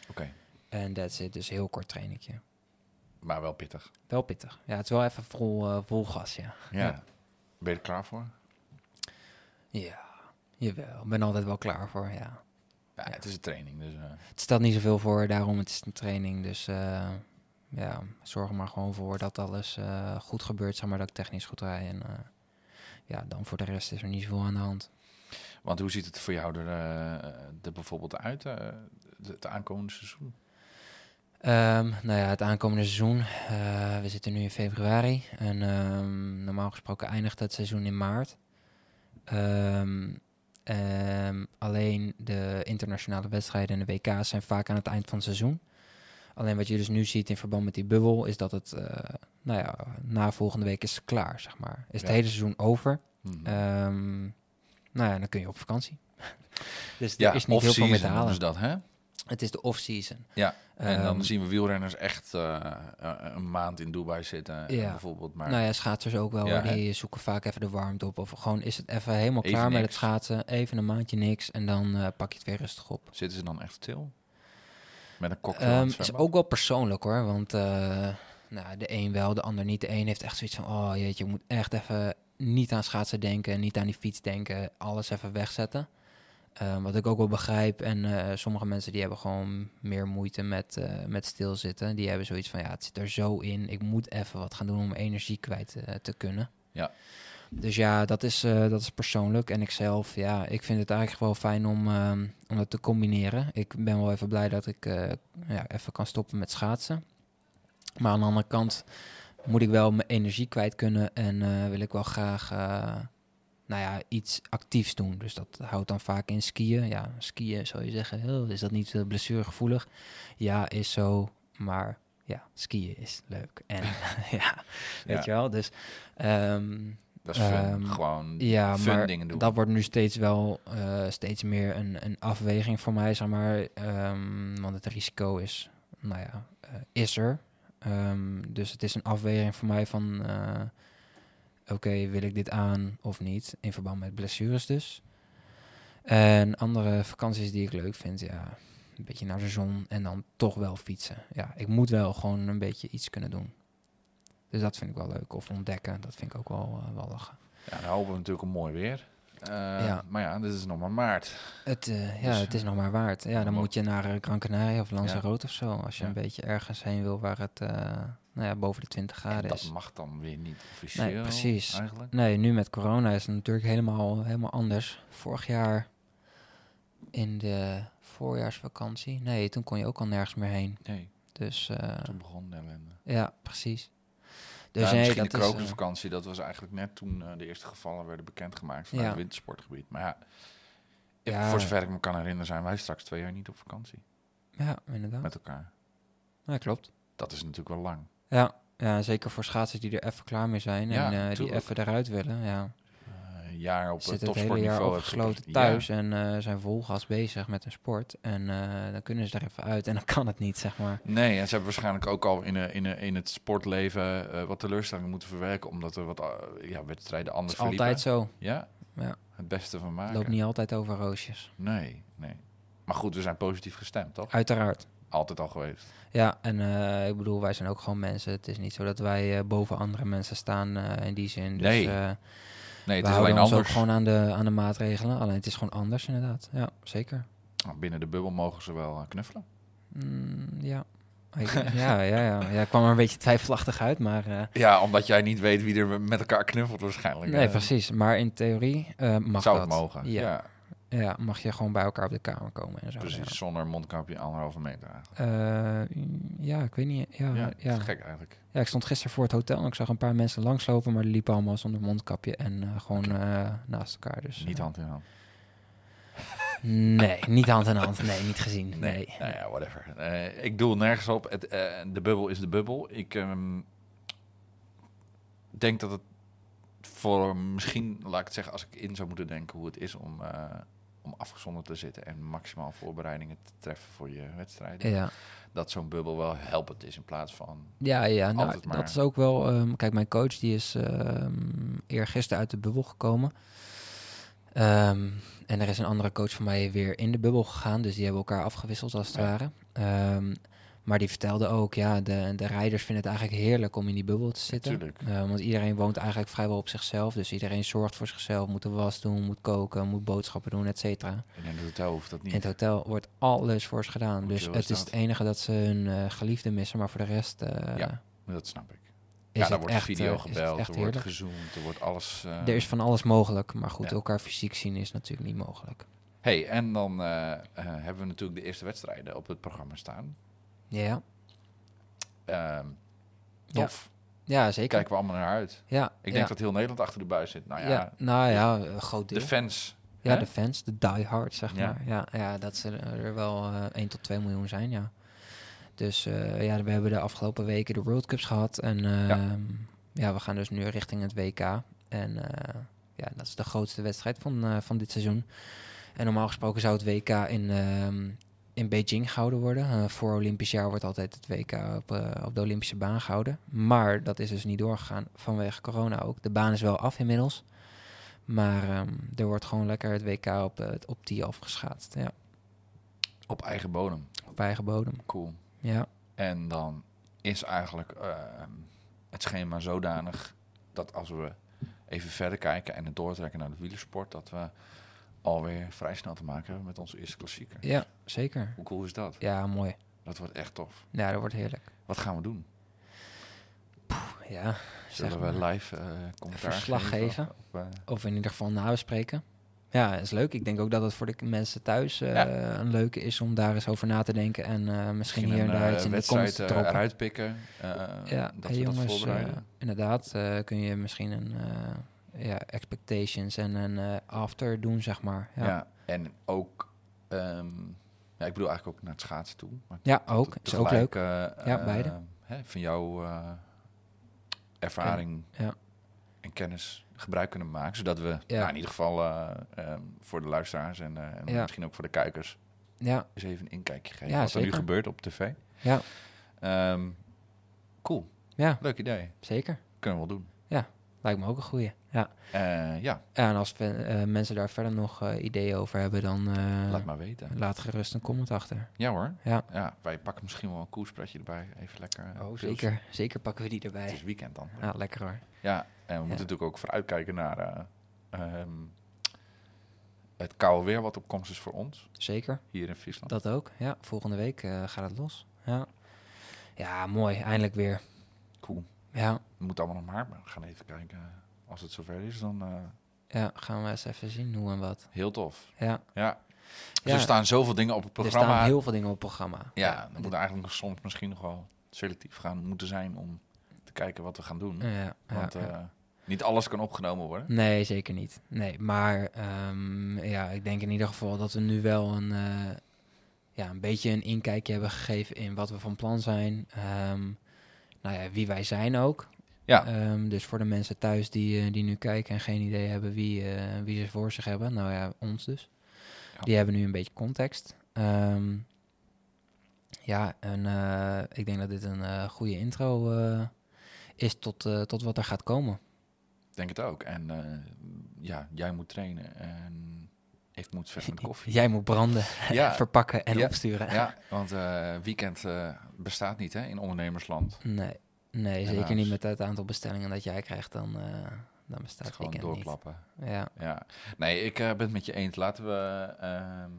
Oké, En that's it. Dus heel kort trainingje. maar wel pittig. Wel pittig. Ja, het is wel even vol, vol gas, ja. Ja. Ja. Ben je er klaar voor? Ja, jawel. Ik ben altijd wel klaar voor, ja. Ja, het is een training, dus... eh, Het stelt niet zoveel voor, daarom het is een training. Dus eh, ja, zorg er maar gewoon voor dat alles eh, goed gebeurt. Zeg maar dat ik technisch goed rij. En ja, dan voor de rest is er niet zoveel aan de hand. Want hoe ziet het voor jou er, bijvoorbeeld uit, het aankomende seizoen? Ehm, nou ja, het aankomende seizoen. we zitten nu in februari. En ehm, normaal gesproken eindigt het seizoen in maart. Ehm, ehm, alleen de internationale wedstrijden en de WK's zijn vaak aan het eind van het seizoen. Alleen wat je dus nu ziet in verband met die bubbel, is dat het, eh, nou ja, na volgende week is het klaar, zeg maar. Is het hele seizoen over. Mhm. Ehm, nou ja, dan kun je op vakantie. dus ja, er is niet heel veel meer te halen. dat, hè? Het is de off-season. Ja, en dan Ehm, zien we wielrenners echt eh, eh, een maand in Dubai zitten, eh, Ja. bijvoorbeeld. Maar Nou ja, schaatsers ook wel. Ja, die zoeken vaak even de warmte op. Of gewoon is het even helemaal Even klaar met het schaatsen. Even een maandje niks. En dan pak je het weer rustig op. zitten ze dan echt stil? Met een cocktail Ehm het is ook wel persoonlijk hoor. Want nou, de een wel, de ander niet. De een heeft echt zoiets van... Oh jeetje, je moet echt even niet aan schaatsen denken. Niet aan die fiets denken. Alles even wegzetten. Ehm, wat ik ook wel begrijp. En eh, sommige mensen die hebben gewoon meer moeite met, eh, met stilzitten. Die hebben zoiets van... Ja, het zit er zo in. Ik moet even wat gaan doen om energie kwijt eh, te kunnen. Ja. Dus ja, dat is, dat is persoonlijk. En ik zelf, ja, ik vind het eigenlijk wel fijn om, ehm, om dat te combineren. Ik ben wel even blij dat ik ja, even kan stoppen met schaatsen. Maar aan de andere kant moet ik wel mijn energie kwijt kunnen. En wil ik wel graag nou ja, iets actiefs doen. Dus dat houdt dan vaak in skiën. Ja, skiën zou je zeggen, oh, is dat niet uh, blessuregevoelig? Ja, is zo. Maar ja, skiën is leuk. En ja, weet je wel. Dus ehm, Dat is fun. Ehm, Gewoon ja, fun maar dingen doen. dat wordt nu steeds wel eh, steeds meer een, een afweging voor mij, zeg maar. Ehm, want het risico is, nou ja, eh, is er. Dus het is een afweging voor mij van, eh, oké, wil ik dit aan of niet? In verband met blessures dus. En andere vakanties die ik leuk vind, ja, een beetje naar de zon en dan toch wel fietsen. Ja, ik moet wel gewoon een beetje iets kunnen doen. Dus dat vind ik wel leuk. Of ontdekken, dat vind ik ook wel, uh, wel lachen. Ja, dan hopen we natuurlijk een mooi weer. Uh, Ja. Maar ja, dit is nog maar maart. Het, uh, ja, Dus, het is nog maar waard. Ja, dan moet je naar Gran Canaria of Lanzarote Ja. of zo. Als je Ja. een beetje ergens heen wil waar het nou ja, boven de 20 En graden dat is. mag dan weer niet officieel Nee, precies. eigenlijk. Nee, nu met corona is het natuurlijk helemaal, helemaal anders. Vorig jaar in de voorjaarsvakantie. Nee, toen kon je ook al nergens meer heen. Nee, Dus uh, toen begon de ellende. ja, precies. Dus ja, nee, misschien dat de uh, krokusvakantie, dat was eigenlijk net toen uh, de eerste gevallen werden bekendgemaakt vanuit Ja. het wintersportgebied. Maar ja, Ja. voor zover ik me kan herinneren zijn wij straks twee jaar niet op vakantie ja, inderdaad. met elkaar. Ja, klopt. Dat is natuurlijk wel lang. Ja, ja, zeker voor schaatsers die er even klaar mee zijn Ja, en eh, die even eruit willen. Ja, Eh, jaar op Ze het hele jaar opgesloten thuis en eh, zijn vol gas bezig met een sport. En dan kunnen ze er even uit en dan kan het niet, zeg maar. Nee, en ze hebben waarschijnlijk ook al in, in, in het sportleven wat teleurstellingen moeten verwerken, omdat er wat ja, wedstrijden anders is altijd zo. Ja? Ja. Het beste van Het maken. loopt niet altijd over roosjes. Nee, nee. Maar goed, we zijn positief gestemd, toch? Uiteraard. Altijd al geweest. Ja, en eh, ik bedoel, wij zijn ook gewoon mensen. Het is niet zo dat wij eh, boven andere mensen staan eh, in die zin. Dus, Nee, Nee, het is alleen ons anders. ook gewoon aan de, aan de maatregelen. Alleen het is gewoon anders, inderdaad. Ja, zeker. Nou, Binnen de bubbel mogen ze wel knuffelen. Mm, ja. Ja, ja, ja. ja. Ik kwam er een beetje twijfelachtig uit, maar... Ja, omdat jij niet weet wie er met elkaar knuffelt waarschijnlijk. nee, precies. Maar in theorie mag Zou dat. het mogen. Ja. Ja, Ja, mag je gewoon bij elkaar op de kamer komen en zo. precies. Zonder mondkapje anderhalve meter eigenlijk. Ja, Eh, ja ik weet niet. Ja, Ja, ja, ja. is gek eigenlijk. ik stond gisteren voor het hotel en ik zag een paar mensen langslopen, maar die liepen allemaal zonder mondkapje en eh, gewoon eh, naast elkaar. Dus, Niet hand in hand. Nee, niet hand in hand. Nee, niet gezien. Nee. Nee, nou ja, whatever. Ik doe nergens op. Het, de bubbel is de bubbel. Ik ehm, denk dat het voor misschien, laat ik het zeggen, als ik in zou moeten denken hoe het is om, om afgezonderd te zitten en maximaal voorbereidingen te treffen voor je wedstrijden, Ja, dat zo'n bubbel wel helpend is in plaats van. ja, ja nou, maar. dat is ook wel... ehm, kijk, mijn coach die is ehm eergisteren uit de bubbel gekomen. Ehm, en er is een andere coach van mij weer in de bubbel gegaan. Dus die hebben elkaar afgewisseld als het Ja. ware. Maar die vertelde ook, ja, de, de rijders vinden het eigenlijk heerlijk om in die bubbel te zitten. Eh, want iedereen woont eigenlijk vrijwel op zichzelf. Dus iedereen zorgt voor zichzelf, moet de was doen, moet koken, moet boodschappen doen, et cetera. En in het hotel hoeft dat niet. In het hotel wordt alles voor ze gedaan. Dus het is het enige dat ze hun eh, geliefde missen, maar voor de rest eh, Ja, Dat snap ik. is ja, daar wordt echt, video gebeld, er wordt heerlijk. gezoomd, er wordt alles... Er is van alles mogelijk, maar goed, Ja. elkaar fysiek zien is natuurlijk niet mogelijk. hey, en dan hebben we natuurlijk de eerste wedstrijden op het programma staan. Ja, Ehm Ja. tof. ja zeker. Kijken we allemaal naar uit. ja, Ik denk dat heel Nederland achter de buis zit. Nou ja, ja, nou ja, een groot deel. de fans. ja, hè? de fans, de diehard, zeg maar. Ja, ja, dat ze er wel eh 1 tot 2 miljoen zijn, ja. Dus eh, ja, we hebben de afgelopen weken de World Cups gehad. En ehm, ja. we gaan dus nu richting het WK. En eh, ja, dat is de grootste wedstrijd van, van dit seizoen. En normaal gesproken zou het WK in, ehm, in Beijing gehouden worden. Eh, voor Olympisch jaar wordt altijd het WK op, eh, op de Olympische baan gehouden. Maar dat is dus niet doorgegaan vanwege corona ook. De baan is wel af inmiddels. Maar ehm, er wordt gewoon lekker het WK op, eh, op die afgeschaatst. Ja, Op eigen bodem. op eigen bodem. Cool. Ja, En dan is eigenlijk ehm, het schema zodanig dat als we even verder kijken en het doortrekken naar de wielersport, dat we alweer vrij snel te maken hebben met onze eerste klassieker. ja zeker. Hoe cool is dat? Ja, mooi. Dat wordt echt tof. Ja, dat wordt heerlijk. Wat gaan we doen? Ja, zeg Zullen we maar. live eh commentaar Verslag geven? Op, eh, Of in ieder geval nabespreken. Ja, dat is leuk. Ik denk ook dat het voor de mensen thuis eh, Ja. een leuke is om daar eens over na te denken. En misschien hier en daar iets in de comments te droppen. eruit pikken. ja, dat hey we dat jongens, voorbereiden. inderdaad, kun je misschien een ja, expectations en een eh, after doen, zeg maar. Ja, ja. ja, en ook, ehm, ja, ik bedoel eigenlijk ook naar het schaatsen toe. Maar ook. Is ook leuk. eh, Ja, eh, beide. hè, van jouw eh, ervaring ja. en kennis gebruik kunnen maken. Zodat we Ja. nou, in ieder geval eh, ehm, voor de luisteraars en, eh, en Ja. misschien ook voor de kijkers Ja, eens even een inkijkje geven. Ja, wat er nu gebeurt op tv. ja, Ehm, cool, ja, leuk idee. zeker. Kunnen we wel doen. Lijkt me ook een goeie. Ja. Eh, ja, en als eh, mensen daar verder nog eh, ideeën over hebben, dan laat maar weten. laat gerust een comment achter. Ja hoor. Ja. Ja, wij pakken misschien wel een koerspretje erbij. Even lekker. Oh, zeker. Zeker pakken we die Het erbij. is weekend dan. Ja, lekker hoor. Ja, en we moeten natuurlijk ook vooruitkijken naar eh, ehm, het koude weer wat op komst is voor ons Zeker. hier in Friesland. Dat ook. Ja, volgende week gaat het los. Ja. ja, mooi. Eindelijk weer. Cool. Ja, We moeten allemaal nog maar, maar we gaan even kijken. Als het zover is, dan eh, ja, gaan we eens even zien hoe en wat. heel tof. Ja, Ja. Dus Ja. er staan zoveel dingen op het er programma. staan heel veel dingen op het programma. Ja, dan dit- moet eigenlijk soms misschien nog wel selectief gaan moeten zijn om te kijken wat we gaan doen. ja, ja, Want ja. eh, niet alles kan opgenomen worden. Nee, zeker niet. Nee, maar ehm, ja, ik denk in ieder geval dat we nu wel een, eh, ja, een beetje een inkijkje hebben gegeven in wat we van plan zijn. Ehm, nou ja, wie wij zijn ook. Ja. Ehm, dus voor de mensen thuis die, eh, die nu kijken en geen idee hebben wie, eh, wie ze voor zich hebben. Nou ja, ons dus. Ja. Die hebben nu een beetje context. Ehm, ja, en eh, ik denk dat dit een goede intro is tot, tot wat er gaat komen. Ik denk het ook. En ja, jij moet trainen en ik moet verder met koffie. Jij moet branden, Ja. verpakken en Ja. opsturen. Ja, want weekend bestaat niet hè, in ondernemersland. Nee, nee zeker niet met het aantal bestellingen dat jij krijgt. Dan, eh dan Het bestaat is gewoon niet. doorklappen. Ja, Ja, nee, ik eh, ben het met je eens. Laten we ehm,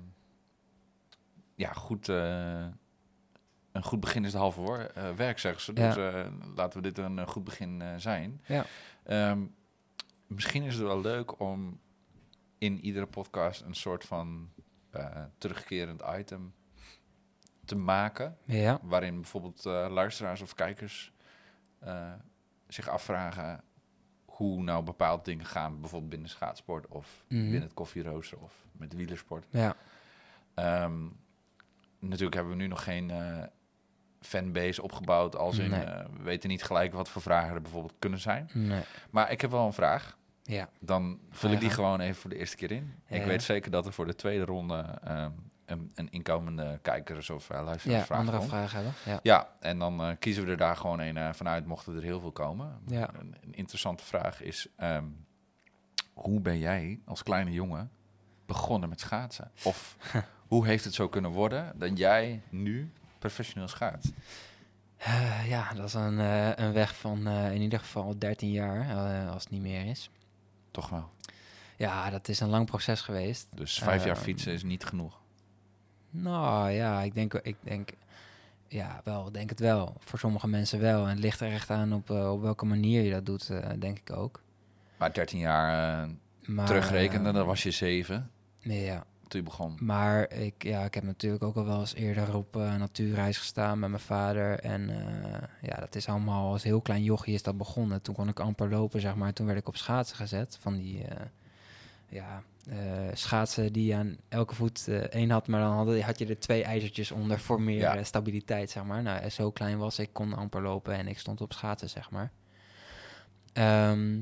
ja, goed. eh, een goed begin is de halve eh, werk, zeggen ze. Dus laten we dit een goed begin zijn. Ja. Ehm, misschien is het wel leuk om in iedere podcast een soort van terugkerend item te maken. ja, Waarin bijvoorbeeld luisteraars of kijkers eh, zich afvragen hoe nou bepaalde dingen gaan. Bijvoorbeeld binnen schaatsport of Mhm. binnen het koffierooster of met wielersport. ja, Ehm, natuurlijk hebben we nu nog geen eh, fanbase opgebouwd. Als in, Nee. eh, we weten niet gelijk wat voor vragen er bijvoorbeeld kunnen zijn. nee, Maar ik heb wel een vraag. ja. Dan vul ik die gewoon even voor de eerste keer in. Ja, ik weet zeker dat er voor de tweede ronde ehm, een, een inkomende kijkers of uh, luisteraars Ja, andere vragen hebben. Ja. Ja, en dan eh, kiezen we er daar gewoon een eh, vanuit, mochten er heel veel komen. Ja. Een, een interessante vraag is, ehm, hoe ben jij als kleine jongen begonnen met schaatsen? Of hoe heeft het zo kunnen worden dat jij nu professioneel schaatst? Eh, ja, dat is een, eh, een weg van eh, in ieder geval 13 jaar, eh, als het niet meer is. Toch wel. Ja, dat is een lang proces geweest. Dus vijf jaar Ehm, fietsen is niet genoeg. Nou ja, ik denk, ik denk, ja, wel, ik denk het wel. Voor sommige mensen wel. En het ligt er echt aan op, eh, op welke manier je dat doet, eh, denk ik ook. Maar 13 jaar eh, Maar, terugrekenen, dan was je zeven Ja, toen je begon. maar ik, ja, ik heb natuurlijk ook al wel eens eerder op natuurreis gestaan met mijn vader. En ja, dat is allemaal als heel klein jochie is dat begonnen. Toen kon ik amper lopen, zeg maar. Toen werd ik op schaatsen gezet. Van die ja, eh, schaatsen die je aan elke voet eh, één had. Maar dan had, had je er twee ijzertjes onder voor meer Ja. eh, stabiliteit, zeg maar. Nou, zo klein was ik, kon amper lopen en ik stond op schaatsen, zeg maar. Ehm,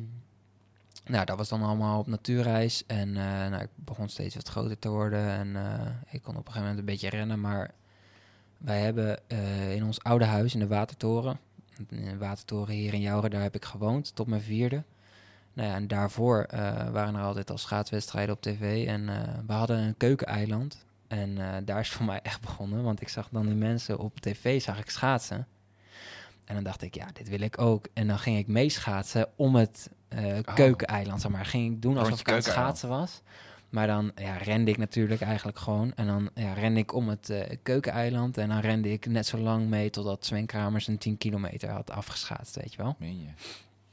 nou, dat was dan allemaal op natuurreis. En nou, ik begon steeds wat groter te worden. En ik kon op een gegeven moment een beetje rennen. Maar wij hebben in ons oude huis in de Watertoren... In de Watertoren hier in Jouren, daar heb ik gewoond tot mijn vierde. Nou ja, en daarvoor eh, waren er altijd al schaatswedstrijden op tv. En eh, we hadden een keukeneiland. En eh, daar is voor mij echt begonnen. Want ik zag dan die mensen op tv, zag ik schaatsen. En dan dacht ik, ja, dit wil ik ook. En dan ging ik meeschaatsen om het Oh. keukeneiland, zeg maar. Ging ik doen alsof ik aan het schaatsen was. Maar dan ja, rende ik natuurlijk eigenlijk gewoon. En dan ja, rende ik om het keukeneiland. En dan rende ik net zo lang mee totdat Sven Kramers een 10 kilometer had afgeschaatst, weet je wel. Meen je?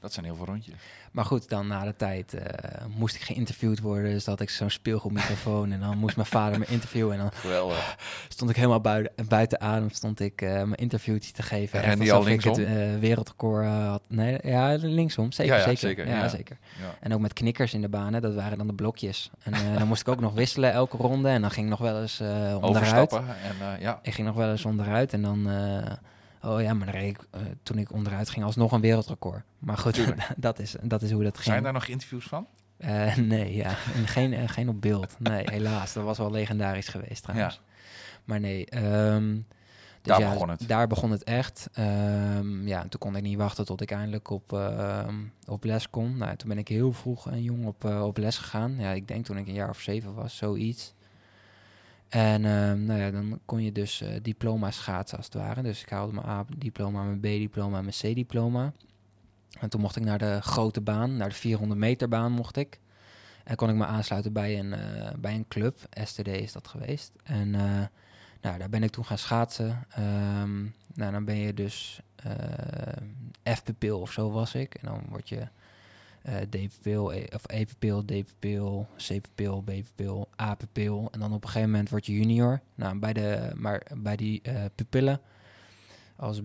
Dat zijn heel veel rondjes. Maar goed, dan na de tijd eh, moest ik geïnterviewd worden. Dus dat ik zo'n speelgoedmicrofoon. en dan moest mijn vader me interviewen. En dan Geweldig. stond ik helemaal buiten, buiten adem. Stond ik eh, mijn interviewtje te geven. En die al alsof ik het linksom? eh, wereldrecord had. Nee, ja, linksom. Zeker, Ja, ja, zeker. zeker, Ja, zeker. En ook met knikkers in de banen. Dat waren dan de blokjes. En dan moest ik ook nog wisselen elke ronde. En dan ging ik nog wel eens onderuit. Overstappen en ja. Ik ging nog wel eens onderuit. En dan... Oh ja, maar dan reed ik, eh, toen ik onderuit ging alsnog een wereldrecord. Maar goed, dat, is, dat is hoe dat ging. Zijn daar nog interviews van? Eh, nee, ja. En geen, eh, geen op beeld. Nee, helaas. Dat was wel legendarisch geweest trouwens. Maar nee. ehm, dus Daar ja, begon het. Daar begon het echt. Ehm, ja, en toen kon ik niet wachten tot ik eindelijk op, ehm, op les kon. Nou, toen ben ik heel vroeg en jong op, op les gegaan. Ja, ik denk toen ik een jaar of zeven was, zoiets. En ehm, nou ja, dan kon je dus eh, diploma schaatsen als het ware. Dus ik haalde mijn A-diploma, mijn B-diploma mijn C-diploma. En toen mocht ik naar de grote baan, naar de 400 meter baan mocht ik. En kon ik me aansluiten bij een, eh, bij een club. STD is dat geweest. En eh, nou, daar ben ik toen gaan schaatsen. Ehm, nou, dan ben je dus F-pupil of zo was ik. En dan word je eh D-pupil, E- of E-pupil, D-pupil, C-pupil, B-pupil, A-pupil. En dan op een gegeven moment word je junior. Nou, bij, de, maar bij die eh, pupillen als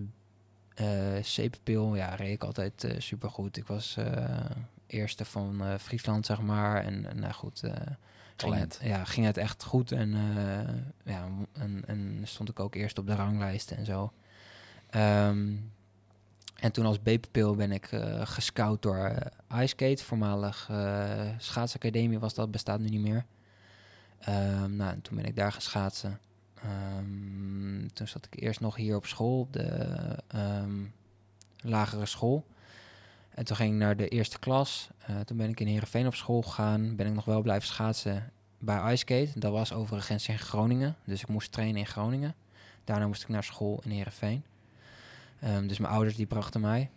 eh C-pupil, ja, reed ik altijd eh supergoed. Ik was eh, eerste van eh, Friesland, zeg maar. En en, nou goed, eh, ging het, ja, ging het echt goed. En, eh, ja, en, en stond ik ook eerst op de ranglijsten en zo. Ehm, En toen als B-pupil ben ik uh, gescout door uh, iSkate, voormalig uh, schaatsacademie was dat, bestaat nu niet meer. Um, nou, en toen ben ik daar gaan schaatsen. Um, toen zat ik eerst nog hier op school, op de um, lagere school. En toen ging ik naar de eerste klas. Toen ben ik in Heerenveen op school gegaan. Ben ik nog wel blijven schaatsen bij iSkate. Dat was overigens in Groningen. Dus ik moest trainen in Groningen. Daarna moest ik naar school in Heerenveen. Um, dus mijn ouders die brachten mij.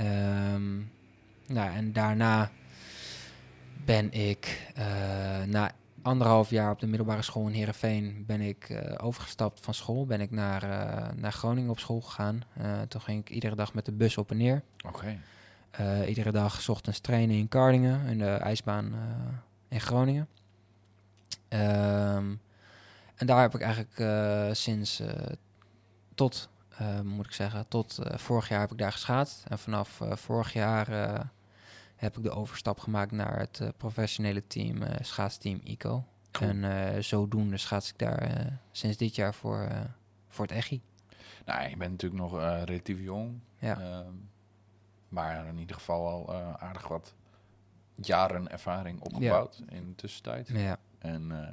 Um, nou, en daarna ben ik uh, na anderhalf jaar op de middelbare school in Heerenveen... ben ik uh, overgestapt van school. Ben ik naar, uh, naar Groningen op school gegaan. toen ging ik iedere dag met de bus op en neer. Oké. Okay. Iedere dag 's ochtends trainen in Kardingen, in de ijsbaan in Groningen. Um, en daar heb ik eigenlijk sinds tot, moet ik zeggen, tot vorig jaar heb ik daar geschaatst. En vanaf vorig jaar heb ik de overstap gemaakt naar het professionele team, schaatsteam ICO. Cool. En zodoende schaats ik daar sinds dit jaar voor, voor het EGI. Nou, je bent natuurlijk nog relatief jong. Ja. Um, maar in ieder geval al aardig wat jaren ervaring opgebouwd ja. in de tussentijd. Ja. En uh,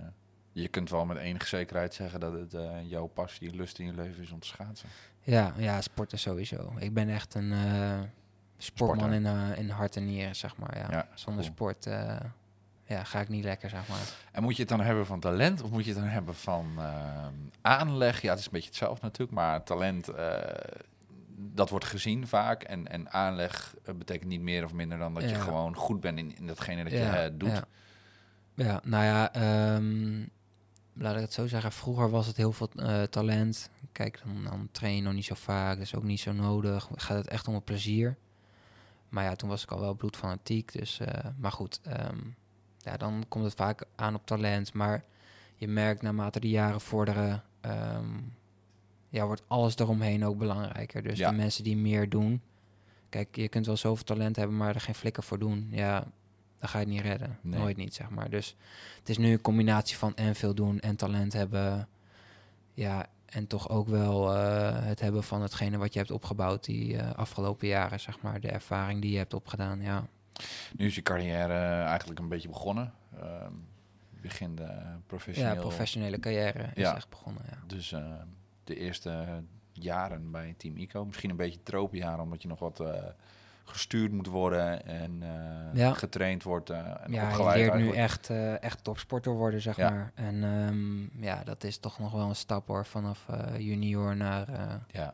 je kunt wel met enige zekerheid zeggen dat het uh, jouw passie en lust in je leven is om te schaatsen. Ja, ja sporten sowieso. Ik ben echt een sportman in, in hart en nieren, zeg maar. Ja. ja Zonder cool. sport ja, ga ik niet lekker, zeg maar. En moet je het dan hebben van talent of moet je het dan hebben van aanleg? Ja, het is een beetje hetzelfde natuurlijk, maar talent dat wordt gezien vaak. En, en aanleg betekent niet meer of minder dan dat ja. je gewoon goed bent in, in datgene dat ja, je doet. Ja. ja, nou ja, um, laat ik het zo zeggen. Vroeger was het heel veel uh, talent. Kijk, dan, dan train je nog niet zo vaak. Dat is ook niet zo nodig. Gaat het echt om het plezier. Maar ja, toen was ik al wel bloedfanatiek. Dus, uh, maar goed, um, ja, dan komt het vaak aan op talent. Maar je merkt naarmate de jaren vorderen... Um, ja, wordt alles eromheen ook belangrijker. Dus Ja. de mensen die meer doen. Kijk, je kunt wel zoveel talent hebben, maar er geen flikker voor doen. Ja, dan ga je het niet redden. Nee. Nooit niet, zeg maar. Dus het is nu een combinatie van en veel doen en talent hebben. Ja, en toch ook wel eh, het hebben van hetgene wat je hebt opgebouwd die eh, afgelopen jaren, zeg maar. De ervaring die je hebt opgedaan, ja. Nu is je carrière eigenlijk een beetje begonnen. Ehm begin uh, professioneel. Ja, professionele carrière is Ja. echt begonnen, ja. Dus eh, de eerste jaren bij Team ICO. Misschien een beetje tropenjaren, omdat je nog wat eh, gestuurd moet worden en eh, Ja. getraind wordt. eh en Ja, je leert nu echt, eh, echt topsporter worden, zeg Ja. maar. En ehm, ja, dat is toch nog wel een stap hoor, vanaf junior naar, Ja.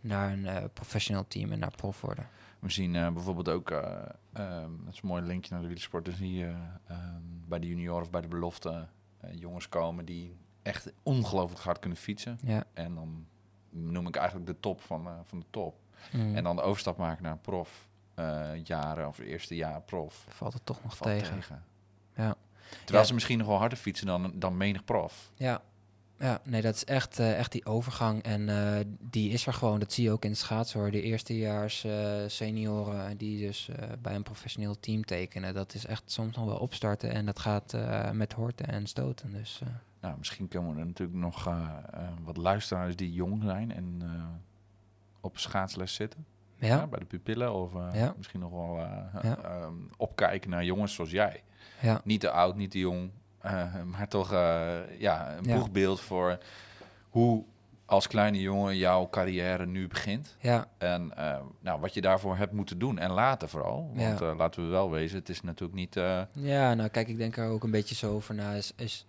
naar een professioneel team en naar prof worden. We zien bijvoorbeeld ook, eh, ehm, dat is een mooi linkje naar de wielersport, dan zie je ehm, bij de junior of bij de belofte jongens komen die echt ongelooflijk hard kunnen fietsen. Ja. En dan noem ik eigenlijk de top van, van de top. Mm. En dan de overstap maken naar prof eh, jaren of eerste jaar prof. valt het toch nog Valt tegen. tegen. Ja. Terwijl Ja. ze misschien nog wel harder fietsen dan, dan menig prof. Ja. Ja, nee, dat is echt, eh, echt die overgang. En eh, die is er gewoon. Dat zie je ook in het schaatsen hoor. De eerstejaars senioren die dus bij een professioneel team tekenen. Dat is echt soms nog wel opstarten. En dat gaat met horten en stoten. Dus Nou, misschien komen er natuurlijk nog wat luisteraars die jong zijn en op schaatsles zitten. ja, bij de pupillen. Of eh, Ja. misschien nog wel eh, Ja. ehm, opkijken naar jongens zoals jij. ja, Niet te oud, niet te jong. eh, maar toch eh, ja, een boegbeeld voor hoe als kleine jongen jouw carrière nu begint. ja, En eh, nou, wat je daarvoor hebt moeten doen en laten vooral. Want Ja. eh, laten we wel wezen, het is natuurlijk niet... eh, Ja, nou kijk, ik denk er ook een beetje zo over na. Is, is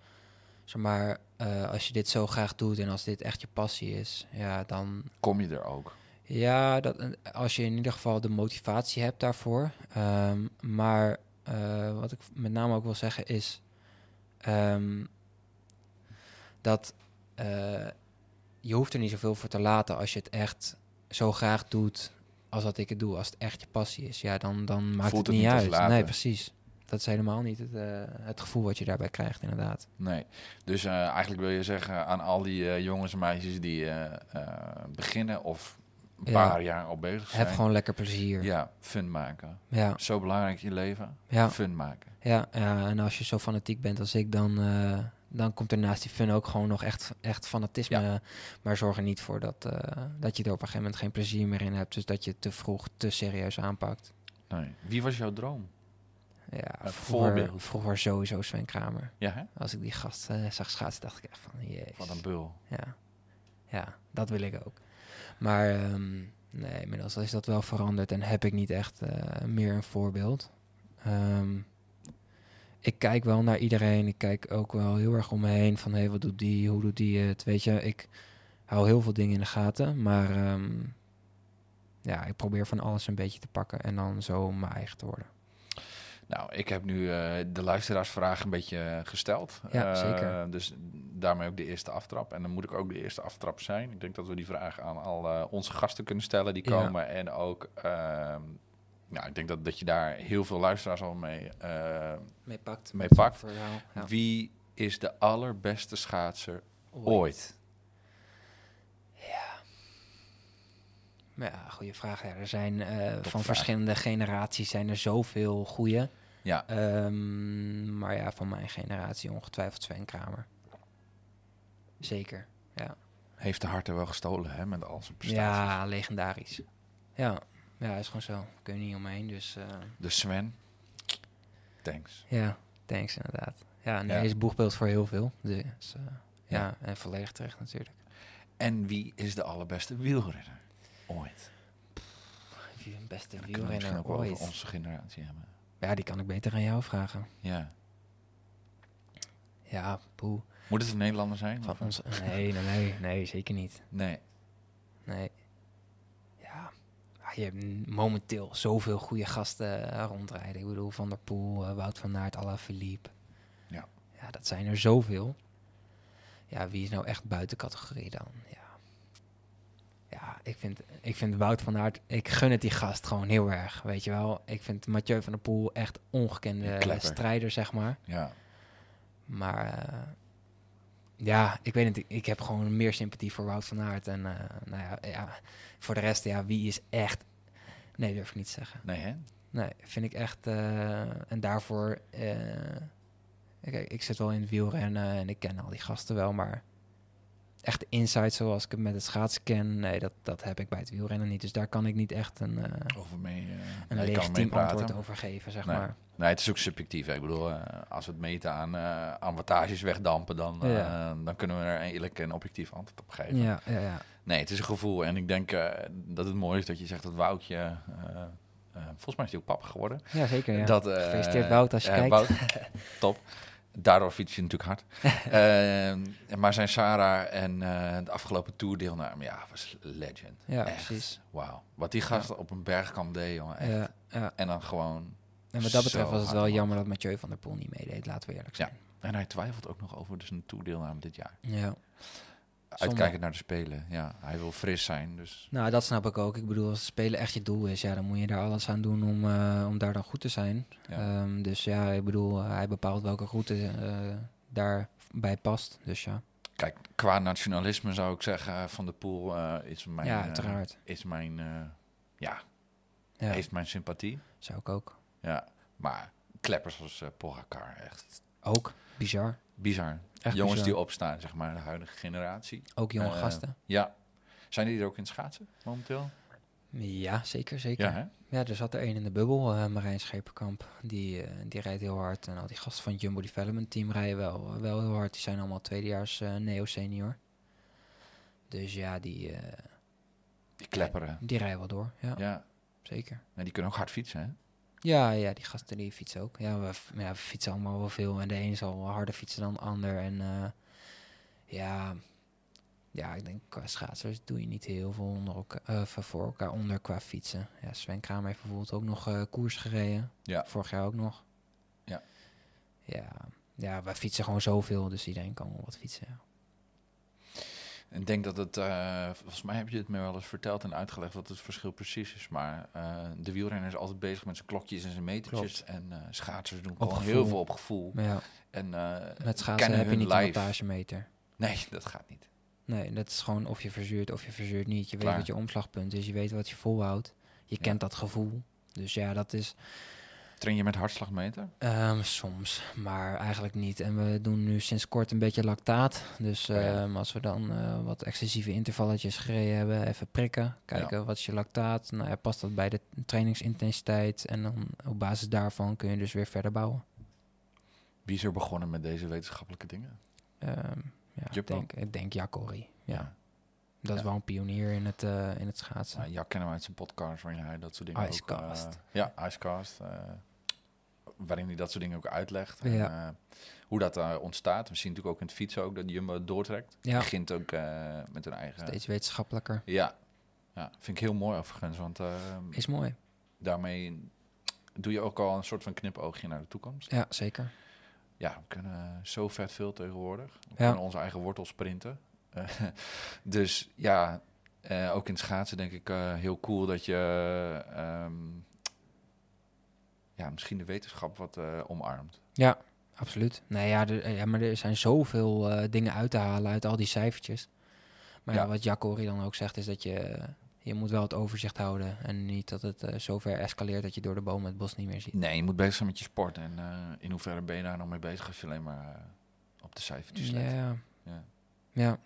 zeg maar, eh, als je dit zo graag doet en als dit echt je passie is, ja, dan. kom je er ook. Ja, dat, als je in ieder geval de motivatie hebt daarvoor. Ehm, maar eh, wat ik met name ook wil zeggen is. ehm, dat eh, je hoeft er niet zoveel voor te laten als je het echt zo graag doet als dat ik het doe. Als het echt je passie is, ja, dan, dan maakt Voelt het het niet als uit. Nee, precies. Dat is helemaal niet het, eh, het gevoel wat je daarbij krijgt, inderdaad. Nee. Dus eigenlijk wil je zeggen aan al die jongens en meisjes die beginnen of een Ja. paar jaar al bezig zijn. Heb gewoon lekker plezier. Ja, fun maken. Ja, Zo belangrijk in je leven. ja, Fun maken. ja, ja. En als je zo fanatiek bent als ik, dan, eh, dan komt er naast die fun ook gewoon nog echt, echt fanatisme. Maar zorg er niet voor dat, eh, dat je er op een gegeven moment geen plezier meer in hebt. Dus dat je het te vroeg te serieus aanpakt. Nee. Wie was jouw droom? Ja, Een vroeger, voorbeeld. vroeger sowieso Sven Kramer. Ja, hè? Als ik die gast eh, zag schaatsen, dacht ik echt van, jezus. Wat een bul. Ja. ja, dat wil ik ook. Maar ehm, nee, inmiddels is dat wel veranderd en heb ik niet echt eh, meer een voorbeeld. Ehm, ik kijk wel naar iedereen. Ik kijk ook wel heel erg om me heen van, hey, wat doet die? Hoe doet die het? Weet je, ik hou heel veel dingen in de gaten, maar ehm, ja, ik probeer van alles een beetje te pakken en dan zo mijn eigen te worden. Nou, ik heb nu eh, de luisteraarsvraag een beetje eh, gesteld. Ja, Eh, zeker. Dus daarmee ook de eerste aftrap. En dan moet ik ook de eerste aftrap zijn. Ik denk dat we die vraag aan al onze gasten kunnen stellen die Ja. komen. En ook, ehm, nou, ik denk dat, dat je daar heel veel luisteraars al mee, eh, Mee pakt. mee pakt. Verhaal. Ja. Wie is de allerbeste schaatser ooit? Maar ja, goede vraag. Ja, er zijn eh, van verschillende generaties zijn er zoveel goede. Ja, Ehm, maar ja, van mijn generatie ongetwijfeld Sven Kramer. Zeker. Ja, heeft de hart er wel gestolen hè, met al zijn prestaties. ja legendarisch. Ja. ja, is gewoon zo. Kun je niet omheen. Dus eh, De Sven. Thanks. ja, thanks inderdaad. Ja, nee, Ja. is boegbeeld voor heel veel. Dus eh, ja. en volledig terecht natuurlijk. En wie is de allerbeste wielrenner ooit? Een beste misschien wielrenner ook ooit. over onze generatie hebben. Ja, die kan ik beter aan jou vragen. Ja. Ja, poeh. Moet het een Nederlander zijn? Van ons, nee, nee, nee, nee, zeker niet. Nee. Nee. Ja, ah, je hebt momenteel zoveel goede gasten eh, rondrijden. Ik bedoel, Van der Poel, eh, Wout van Aert, Alaphilippe. Ja. Ja, dat zijn er zoveel. Ja, wie is nou echt buiten categorie dan? Ja. Ja, ik vind, ik vind Wout van Aert... Ik gun het die gast gewoon heel erg, weet je wel. Ik vind Mathieu van der Poel echt ongekende klepper. strijder, zeg maar. Ja. Maar eh, ja, ik weet het. ik- heb gewoon meer sympathie voor Wout van Aert. En eh, nou ja, ja, voor de rest, ja, wie is echt... Nee, durf ik niet te zeggen. Nee, hè? Nee, vind ik echt... eh, en daarvoor... kijk, ik zit wel in het wielrennen en ik ken al die gasten wel, maar... Echt de insight zoals ik het met het schaatsen ken, nee, dat, dat heb ik bij het wielrennen niet. Dus daar kan ik niet echt een, eh Over mee. eh, een nee, legitiem antwoord over geven, zeg Nee. maar. Nee, het is ook subjectief. hè. Ik bedoel, eh, als we het meten aan, aan wattages wegdampen, dan, Ja. dan kunnen we er een eerlijk en objectief antwoord op geven. Ja, ja, ja. Nee, het is een gevoel. En ik denk dat het mooi is dat je zegt dat Woutje... volgens mij is hij ook papa geworden. ja zeker. Ja. Dat, Gefeliciteerd, Wout, als je kijkt. Wout, top. Daardoor fiets je natuurlijk hard. Eh, maar zijn Sarah en eh, de afgelopen toerdeelname, ja, was legend. ja, Echt. precies. Wauw. Wat die gast op een bergkamp deed, jongen. Echt. Ja, ja. En dan gewoon... En wat dat betreft was het wel jammer dat Mathieu van der Poel niet meedeed, laten we eerlijk Ja. zijn. En hij twijfelt ook nog over dus een toerdeelname dit jaar. Ja. Uitkijkend naar de Spelen. Ja, hij wil fris zijn, dus... Nou, dat snap ik ook. Ik bedoel, als spelen echt je doel is, ja, dan moet je daar alles aan doen om, eh, om daar dan goed te zijn. Ja. Ehm, dus ja, ik bedoel, eh, hij bepaalt welke route eh daarbij past. Dus ja, Kijk, qua nationalisme zou ik zeggen, Van de Poel eh, is mijn... ja eh, uiteraard. is mijn... eh, ja, Ja, heeft mijn sympathie. zou ik ook. Ja, maar kleppers als uh, Pogacar, echt Ook, bizar. bizar. Echt Jongens bizar. die opstaan, zeg maar, de huidige generatie. Ook jonge Eh, gasten. Ja. Zijn die er ook in schaatsen momenteel? Ja, zeker, zeker. Ja, Ja, er zat er één in de bubbel, eh, Marijn Scheperkamp. Die, eh, die rijdt heel hard. En al die gasten van het Jumbo Development Team rijden wel, wel heel hard. Die zijn allemaal tweedejaars neo-senior. Dus ja, die, Die klepperen. die rijden wel door. Ja, Ja. zeker. Nee, die kunnen ook hard fietsen, hè? Ja, ja, die gasten die fietsen ook. Ja, we, ja, we fietsen allemaal wel veel. En de een zal harder fietsen dan de ander. En eh, ja, ja, ik denk qua schaatsers doe je niet heel veel onder elkaar, eh, voor elkaar onder qua fietsen. Ja, Sven Kramer heeft bijvoorbeeld ook nog eh, koers gereden. Ja. Vorig jaar ook nog. Ja. Ja, ja, wij fietsen gewoon zoveel, dus iedereen kan wel wat fietsen. Ja. Ik denk dat het, eh, volgens mij heb je het me wel eens verteld en uitgelegd wat het verschil precies is. Maar eh, de wielrenner is altijd bezig met zijn klokjes en zijn metertjes. En eh, schaatsers doen gewoon heel veel op gevoel. Ja, En, met schaatsen heb je niet een wattagemeter. Nee, dat gaat niet. Nee, dat is gewoon of je verzuurt of je verzuurt niet. Je Klaar. weet wat je omslagpunt is, je weet wat je volhoudt. Je Ja. kent dat gevoel. Dus ja, dat is... Train je met hartslagmeter? Ehm, soms, maar eigenlijk niet. En we doen nu sinds kort een beetje lactaat. Dus Oh ja. ehm, als we dan eh, wat excessieve intervalletjes gereden hebben, even prikken. Kijken wat is je lactaat. Nou, ja, past dat bij de trainingsintensiteit? En dan op basis daarvan kun je dus weer verder bouwen. Wie is er begonnen met deze wetenschappelijke dingen? Ehm, ja, ik denk, ik denk Jacori. Ja. Dat is wel een pionier in het, eh, in het schaatsen. Ja, kennen we uit zijn podcast waarin hij dat soort dingen Icecast. ook... eh, ja, Icecast. Waarin hij dat soort dingen ook uitlegt. En, Ja. eh, hoe dat eh, ontstaat. We zien natuurlijk ook in het fietsen ook dat Jumbo doortrekt. Ja. Begint ook eh, met een eigen... Steeds wetenschappelijker. Ja. ja, vind ik heel mooi overigens. Want eh, Is mooi. daarmee doe je ook al een soort van knipoogje naar de toekomst. Ja, zeker. Ja, we kunnen zo vet veel tegenwoordig. We Ja. kunnen onze eigen wortels sprinten. Eh, dus ja, ook in schaatsen denk ik heel cool dat je ehm, ja, misschien de wetenschap wat eh, omarmt. Ja, absoluut. Nee, ja, er, ja, maar er zijn zoveel eh, dingen uit te halen uit al die cijfertjes. Maar ja, wat Jacori dan ook zegt, is dat je, je moet wel het overzicht houden. En niet dat het eh, zo ver escaleert dat je door de bomen het bos niet meer ziet. Nee, je moet bezig zijn met je sport. En eh, in hoeverre ben je daar nog mee bezig als je alleen maar eh, op de cijfertjes let. Ja, Ja. ja,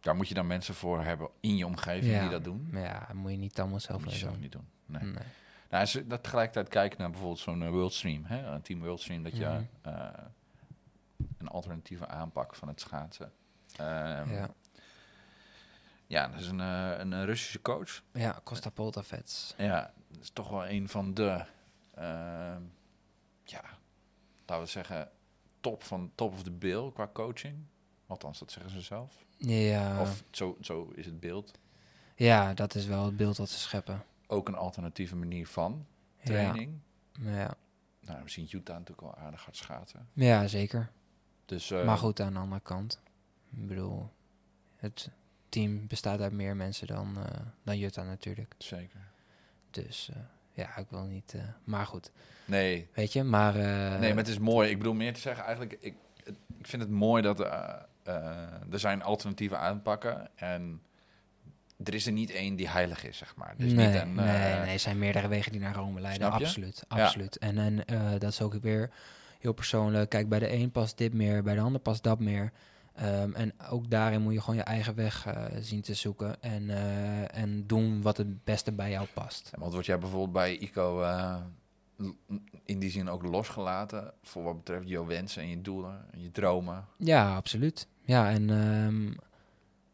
Daar moet je dan mensen voor hebben in je omgeving Ja. die dat doen. maar ja, moet je niet allemaal Dat zelf moet je zelf niet doen. Nee. Nee. Nou, als je dat tegelijkertijd kijken naar bijvoorbeeld zo'n eh, Worldstream, hè, een team Worldstream, dat je Mhm. eh, een alternatieve aanpak van het schaatsen. Ehm, Ja. ja, dat is een, eh, een, Russische coach. ja, Costa Poltavets. Ja, dat is toch wel een van de, ehm, ja, laten we zeggen, top van top of the bill qua coaching. Althans, dat zeggen ze zelf. Ja, Of zo, zo is het beeld. ja, dat is wel het beeld dat ze scheppen. Ook een alternatieve manier van Ja, training. ja. Nou, we zien Utah natuurlijk wel aardig hard schaatsen. ja zeker. Dus, eh, Maar goed, aan de andere kant. Ik bedoel, het team bestaat uit meer mensen dan, eh, dan Jutta natuurlijk. Zeker. Dus eh, ja, ik wil niet... maar goed, Nee, weet je, maar... nee, maar het is mooi. Ik bedoel meer te zeggen, eigenlijk, ik, ik vind het mooi dat er zijn alternatieve aanpakken. En er is er niet één die heilig is, zeg maar. Dus nee, niet een, nee, eh, nee, er zijn meerdere wegen die naar Rome leiden. Absoluut, Ja. absoluut. En, en eh, dat is ook weer heel persoonlijk. Kijk, bij de een past dit meer, bij de ander past dat meer. Ehm, en ook daarin moet je gewoon je eigen weg eh, zien te zoeken. En, en doen wat het beste bij jou past. Want word jij bijvoorbeeld bij ICO in die zin ook losgelaten voor wat betreft je wensen en je doelen en je dromen? Ja, absoluut. Ja, en ehm,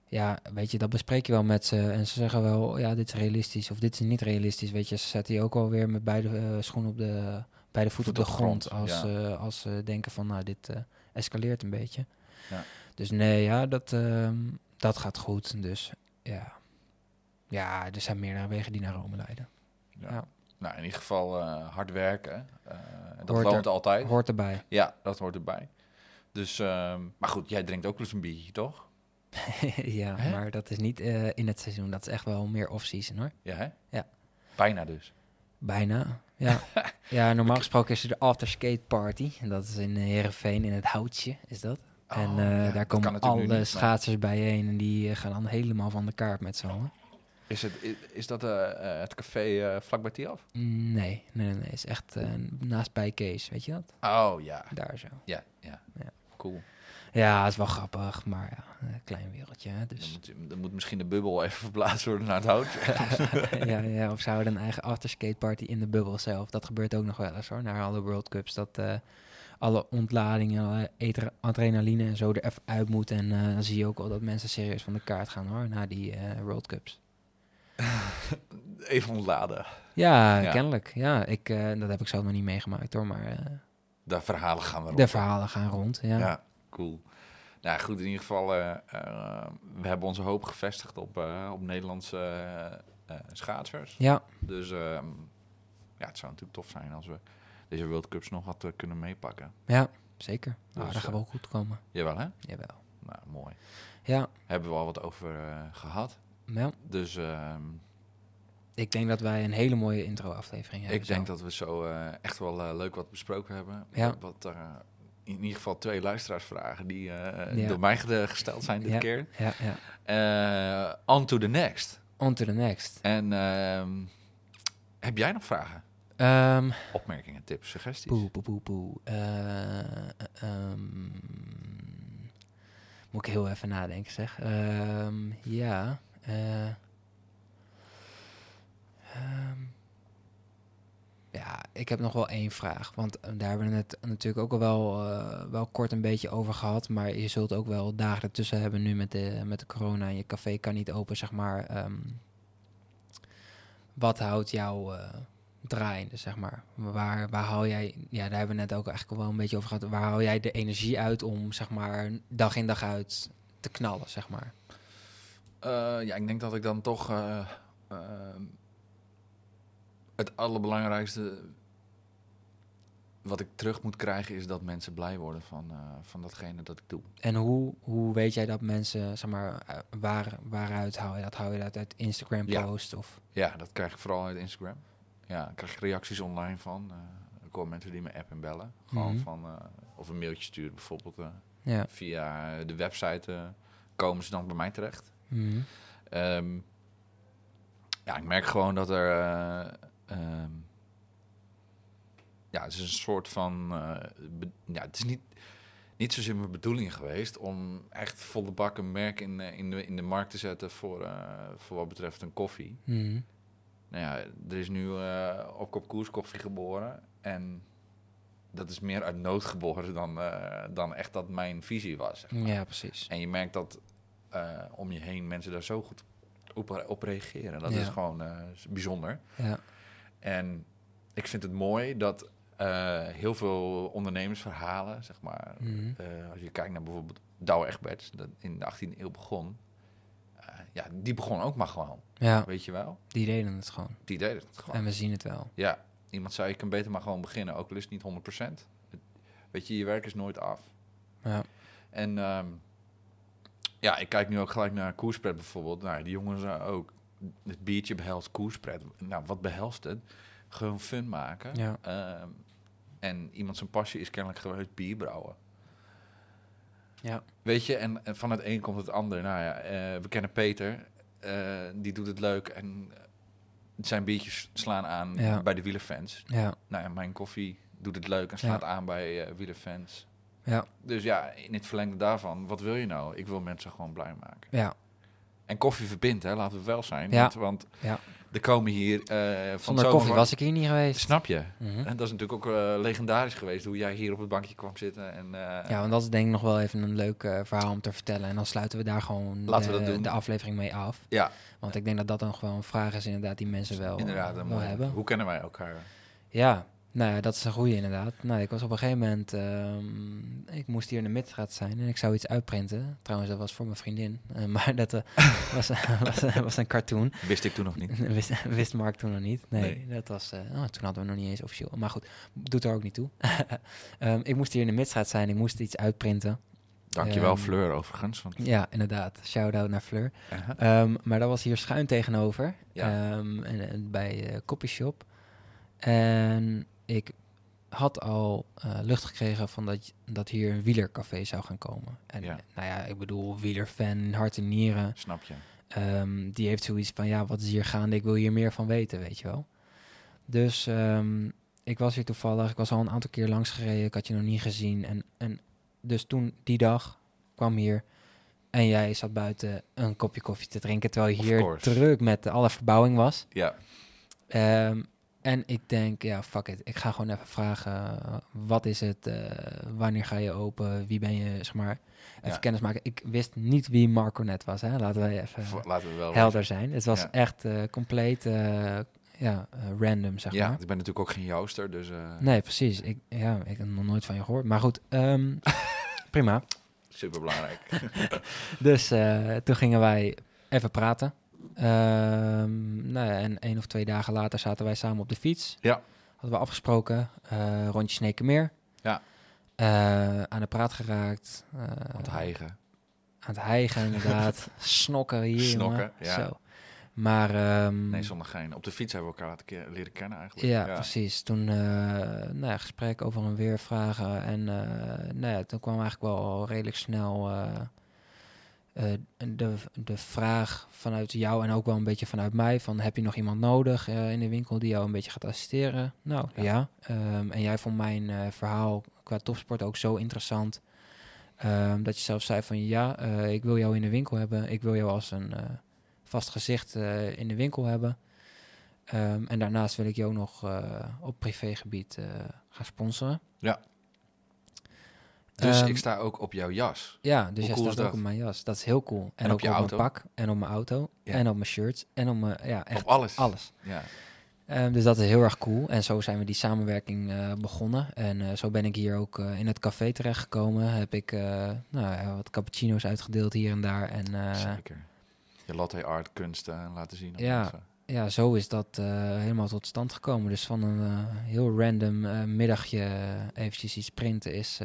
ja, weet je, dat bespreek je wel met ze. En ze zeggen wel, ja, dit is realistisch of dit is niet realistisch. Weet je, ze zetten je ook wel weer met beide eh, schoenen op de, beide voeten op de grond. als, ja. als ze denken van, nou, dit eh, escaleert een beetje. Ja. Dus nee, ja, dat, ehm, dat gaat goed. Dus ja. ja, er zijn meerdere wegen die naar Rome leiden. Ja. Ja. Nou, in ieder geval eh, hard werken. dat Hoort loont er- altijd. Hoort erbij. Ja, dat hoort erbij. Dus, ehm, maar goed, jij drinkt ook wel eens een biertje, toch? ja, Hè? maar dat is niet eh, in het seizoen. Dat is echt wel meer off-season hoor. Ja, hè? Ja. Bijna dus. Bijna, ja. ja, normaal gesproken is er de after skate party. En dat is in Heerenveen, in het houtje, is dat. en Oh, eh, ja, daar dat kan komen natuurlijk nu alle niet, maar- schaatsers bijeen. En die eh, gaan dan helemaal van de kaart met z'n allen. Is, het, is, is dat eh, eh, het café eh vlak bij Tiaf? Nee, nee, nee, nee. is echt eh, naast bij Kees, weet je dat? Oh, ja. Daar zo. Ja, ja. Ja. Cool. Ja, het is wel grappig, maar ja, een klein wereldje. Hè, Dan dus. moet, dan moet misschien de bubbel even verplaatst worden naar het hout. ja, ja, of ze houden een eigen afterskate party in de bubbel zelf. Dat gebeurt ook nog wel eens hoor, naar alle World Cups. Dat eh, alle ontladingen, alle eter- adrenaline en zo er even uit moet. En eh, dan zie je ook wel dat mensen serieus van de kaart gaan hoor, na die eh, World Cups. even ontladen. Ja, Ja. kennelijk. Ja, ik, eh, dat heb ik zelf nog niet meegemaakt hoor, maar eh, De verhalen gaan erop. de verhalen gaan rond. Ja, Ja, cool. Nou goed, in ieder geval, eh, we hebben onze hoop gevestigd op, eh, op Nederlandse schaatsers. ja, Dus ehm, ja, het zou natuurlijk tof zijn als we deze World Cups nog wat kunnen meepakken. ja zeker. Nou, Dus, dat gaat eh, wel goed komen. Jawel, hè? Jawel. Nou, mooi. Ja, Hebben we al wat over eh, gehad. ja, Dus ehm, ik denk dat wij een hele mooie intro-aflevering hebben. ik denk zo. dat we zo echt wel leuk wat besproken hebben. Ja. Wat, eh, in ieder geval twee luisteraarsvragen die eh, Ja. door mij gesteld zijn dit Ja. keer. Ja, ja. Eh, on to the next. On to the next. En ehm, heb jij nog vragen? Ehm, Opmerkingen, tips, suggesties? poe, poe, poe, poe. Eh, eh, ehm, moet ik heel even nadenken, zeg. Ja. Ja, ik heb nog wel één vraag. Want eh, daar hebben we het natuurlijk ook al wel, eh, wel kort een beetje over gehad. Maar je zult ook wel dagen ertussen hebben nu met de, met de corona. En je café kan niet open, zeg maar. Ehm, wat houdt jou eh, draaiende, zeg maar? Waar, waar haal jij... Ja, daar hebben we net ook eigenlijk wel een beetje over gehad. Waar haal jij de energie uit om, zeg maar, dag in dag uit te knallen, zeg maar? Ja, ik denk dat ik dan toch eh, ehm, het allerbelangrijkste wat ik terug moet krijgen is dat mensen blij worden van, eh, van datgene dat ik doe. En hoe, hoe weet jij dat mensen, zeg maar, eh, waar, waaruit hou je dat? Hou je dat uit Instagram Ja. post of... Ja, dat krijg ik vooral uit Instagram. Ja, ik krijg reacties online van. eh ik hoor mensen die me appen en bellen. Gewoon Mhm. van, of een mailtje sturen bijvoorbeeld. Ja. via de website komen ze dan bij mij terecht. Mhm. Ehm, ja, ik merk gewoon dat er. Eh, ehm, ja, het is een soort van. eh, be- ja, het is niet, niet zozeer mijn bedoeling geweest om echt volle bak een merk in, eh, in, de, in de markt te zetten voor, eh, voor wat betreft een koffie. Mhm. Nou ja, er is nu eh op kop koers koffie geboren. En dat is meer uit nood geboren dan, dan echt dat mijn visie was. zeg maar. Ja, precies. En je merkt dat om je heen mensen daar zo goed op, op reageren. Dat Ja. is gewoon bijzonder. Ja. En ik vind het mooi dat eh, heel veel ondernemersverhalen, zeg maar, Mhm. eh, als je kijkt naar bijvoorbeeld Douwe Egberts, dat in de 18e eeuw begon, eh, ja, die begon ook maar gewoon, Ja, weet je wel? die deden het gewoon. Die deed het gewoon. En we zien het wel. Ja, iemand zei, je kan beter maar gewoon beginnen, ook al is het niet 100%. Het- Weet je, je werk is nooit af. Ja. En ehm, ja, ik kijk nu ook gelijk naar koerspret bijvoorbeeld. Nou, die jongens ook. Het biertje behelst koerspret. Nou, wat behelst het? Gewoon fun maken. Ja. Ehm, en iemand zijn passie is kennelijk geweest bier brouwen. Ja. Weet je, en, en van het een komt het ander. Nou ja, eh, we kennen Peter. eh, die doet het leuk en zijn biertjes slaan aan Ja. bij de wielerfans. Ja. Nou ja, mijn koffie doet het leuk en slaat aan bij eh wielerfans. Ja. Dus ja, in het verlengde daarvan, wat wil je nou? Ik wil mensen gewoon blij maken. Ja. En koffie verbindt, hè, laten we wel zijn. Ja. Want, want Ja. er komen hier van Zonder koffie was ik hier niet geweest. Snap je? Mhm. En dat is natuurlijk ook eh, legendarisch geweest, hoe jij hier op het bankje kwam zitten. En, eh, Ja, want dat is denk ik nog wel even een leuk verhaal om te vertellen. En dan sluiten we daar gewoon Laten we de, dat doen. de aflevering mee af. Ja. Want ik denk dat dat dan gewoon een vraag is inderdaad die mensen wel, inderdaad, wel hebben. Hoe kennen wij elkaar? Ja, nou ja, dat is een goede inderdaad. Nou, ik was op een gegeven moment, ehm, ik moest hier in de Midstraat zijn en ik zou iets uitprinten. Trouwens, dat was voor mijn vriendin, eh, maar dat eh, was, was, was een cartoon. Wist ik toen nog niet. wist, wist Mark toen nog niet. Nee, Nee. dat was, eh, oh, toen hadden we nog niet eens officieel. Maar goed, doet er ook niet toe. Ehm, ik moest hier in de Midstraat zijn, ik moest iets uitprinten. Dankjewel Ehm, Fleur overigens. Want, Ja, inderdaad. Shout-out naar Fleur. Maar dat was hier schuin tegenover. Ja. En, en bij uh, Copy Shop. En ik had al eh, lucht gekregen van dat, dat hier een wielercafé zou gaan komen. En Ja. nou ja, ik bedoel, wielerfan, hart en nieren. Snap je? Ehm, die heeft zoiets van, ja, wat is hier gaande? Ik wil hier meer van weten, weet je wel. Dus ehm, ik was hier toevallig. Ik was al een aantal keer langs gereden. Ik had je nog niet gezien. En, en dus toen, die dag, kwam hier... En jij zat buiten een kopje koffie te drinken... terwijl je hier druk met alle verbouwing was. Ja. Ehm, en ik denk, ja, fuck it. Ik ga gewoon even vragen, eh, wat is het? eh, wanneer ga je open? Wie ben je, zeg maar? Even Ja. kennis maken. Ik wist niet wie Marco net was, hè. Laten we even Laten we wel helder zijn. Het was Ja. echt eh, compleet, ja, random, zeg Ja, maar. ik ben natuurlijk ook geen jooster, dus Nee, precies. Ik, ja, ik heb nog nooit van je gehoord. Maar goed, ehm, prima. super belangrijk. Dus toen gingen wij even praten. Ehm, nou ja, en één of twee dagen later zaten wij samen op de fiets. Ja. Hadden we afgesproken, eh rondje Snekenmeer. Ja. Eh, aan de praat geraakt. eh, Want hijgen. Aan het hijgen inderdaad. Snokken hier, Snokken, ja. Zo. Maar... ehm, Nee, zonder geen. Op de fiets hebben we elkaar laten ke- leren kennen eigenlijk. ja, precies. Toen nou ja, gesprek over en weer vragen. En nou ja, toen kwam eigenlijk wel redelijk snel... de, de vraag vanuit jou en ook wel een beetje vanuit mij: van heb je nog iemand nodig eh, in de winkel die jou een beetje gaat assisteren? Nou Ja. ja. Ehm, en jij vond mijn eh, verhaal qua topsport ook zo interessant. ehm, dat je zelf zei van ja, eh, ik wil jou in de winkel hebben. Ik wil jou als een eh, vast gezicht eh, in de winkel hebben. Ehm, en daarnaast wil ik jou nog eh, op privégebied eh, gaan sponsoren. Dus Ehm, ik sta ook op jouw jas. Ja, dus Hoe jij cool staat ook op mijn jas. Dat is heel cool. En, ook op mijn pak en op mijn auto Ja. en op mijn shirts en op mijn ja echt op alles. alles. Ja. Ehm, dus dat is heel erg cool. En zo zijn we die samenwerking eh, begonnen. En eh, zo ben ik hier ook eh, in het café terechtgekomen. Heb ik nou, ja, wat cappuccino's uitgedeeld hier en daar. En Zeker. Je latte art kunsten laten zien. Ja. Ja, zo is dat eh, helemaal tot stand gekomen. Dus van een eh, heel random eh, middagje eventjes iets printen is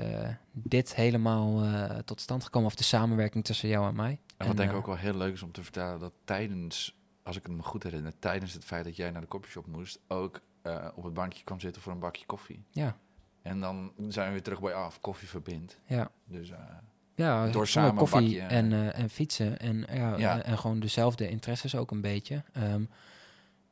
dit helemaal tot stand gekomen. Of de samenwerking tussen jou en mij. En wat denk ik ook wel heel leuk is om te vertellen, dat tijdens, als ik het me goed herinner, tijdens het feit dat jij naar de koffieshop moest, ook op het bankje kwam zitten voor een bakje koffie. Ja, En dan zijn we weer terug bij af, koffie verbindt. ja. Dus Ja, Door samen koffie bakje, eh, en, eh, en fietsen. En, ja, Ja. En, gewoon dezelfde interesses ook een beetje. Ehm,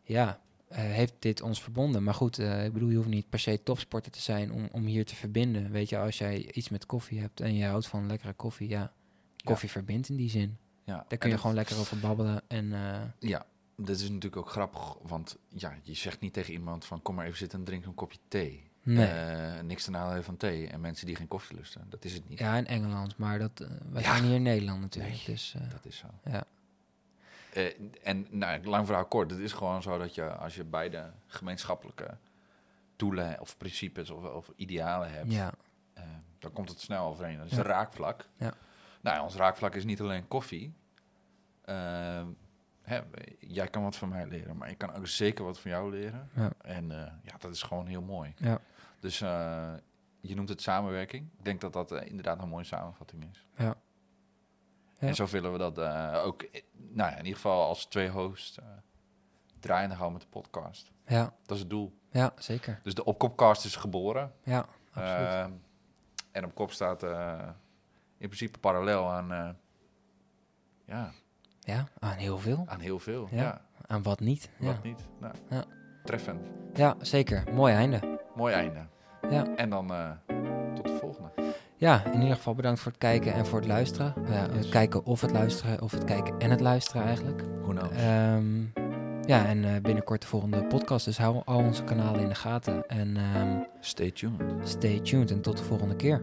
ja, eh, heeft dit ons verbonden. Maar goed, eh, ik bedoel, je hoeft niet per se topsporter te zijn om, om hier te verbinden. Weet je, als jij iets met koffie hebt en je houdt van lekkere koffie, ja, koffie verbindt in die zin. ja. Daar En kun je dat- gewoon lekker over babbelen. En eh, Ja, dat is natuurlijk ook grappig, want ja, je zegt niet tegen iemand van kom maar even zitten en drink een kopje thee. Nee. Eh, niks te nadelen van thee en mensen die geen koffie lusten, dat is het niet. ja, in Engeland, maar dat, eh, wij Ja. zijn hier in Nederland natuurlijk. Nee. Dus eh, Dat is zo. ja, en nou, lang verhaal kort, het is gewoon zo dat je als je beide gemeenschappelijke doelen of principes of, of idealen hebt, ja, dan komt het snel overeen. Dat is Ja. een raakvlak. Ja. Nou, ons raakvlak is niet alleen koffie. Hè, jij kan wat van mij leren, maar ik kan ook zeker wat van jou leren. Ja. En ja, dat is gewoon heel mooi. ja, Dus eh, je noemt het samenwerking. Ik denk dat dat eh, inderdaad een mooie samenvatting is. ja. Ja. En zo willen we dat eh, ook, nou ja, in ieder geval als twee hosts draaiende houden met de podcast. ja, Dat is het doel. ja, zeker. Dus de opkopcast is geboren. Ja, absoluut. En op kop staat in principe parallel aan, ja, ja, aan heel veel. aan heel veel. Ja. Ja, Aan wat niet. Ja. wat niet. Nou, Ja. Treffend. Ja, zeker. Mooi einde. Mooi einde. Ja. En dan eh, tot de volgende. ja, in ieder geval bedankt voor het kijken en voor het luisteren. Ja, Yes. Het kijken of het luisteren, of het kijken en het luisteren eigenlijk. Who knows? Ehm, ja, en eh, binnenkort de volgende podcast. Dus hou al onze kanalen in de gaten. En ehm, Stay tuned. stay tuned en tot de volgende keer.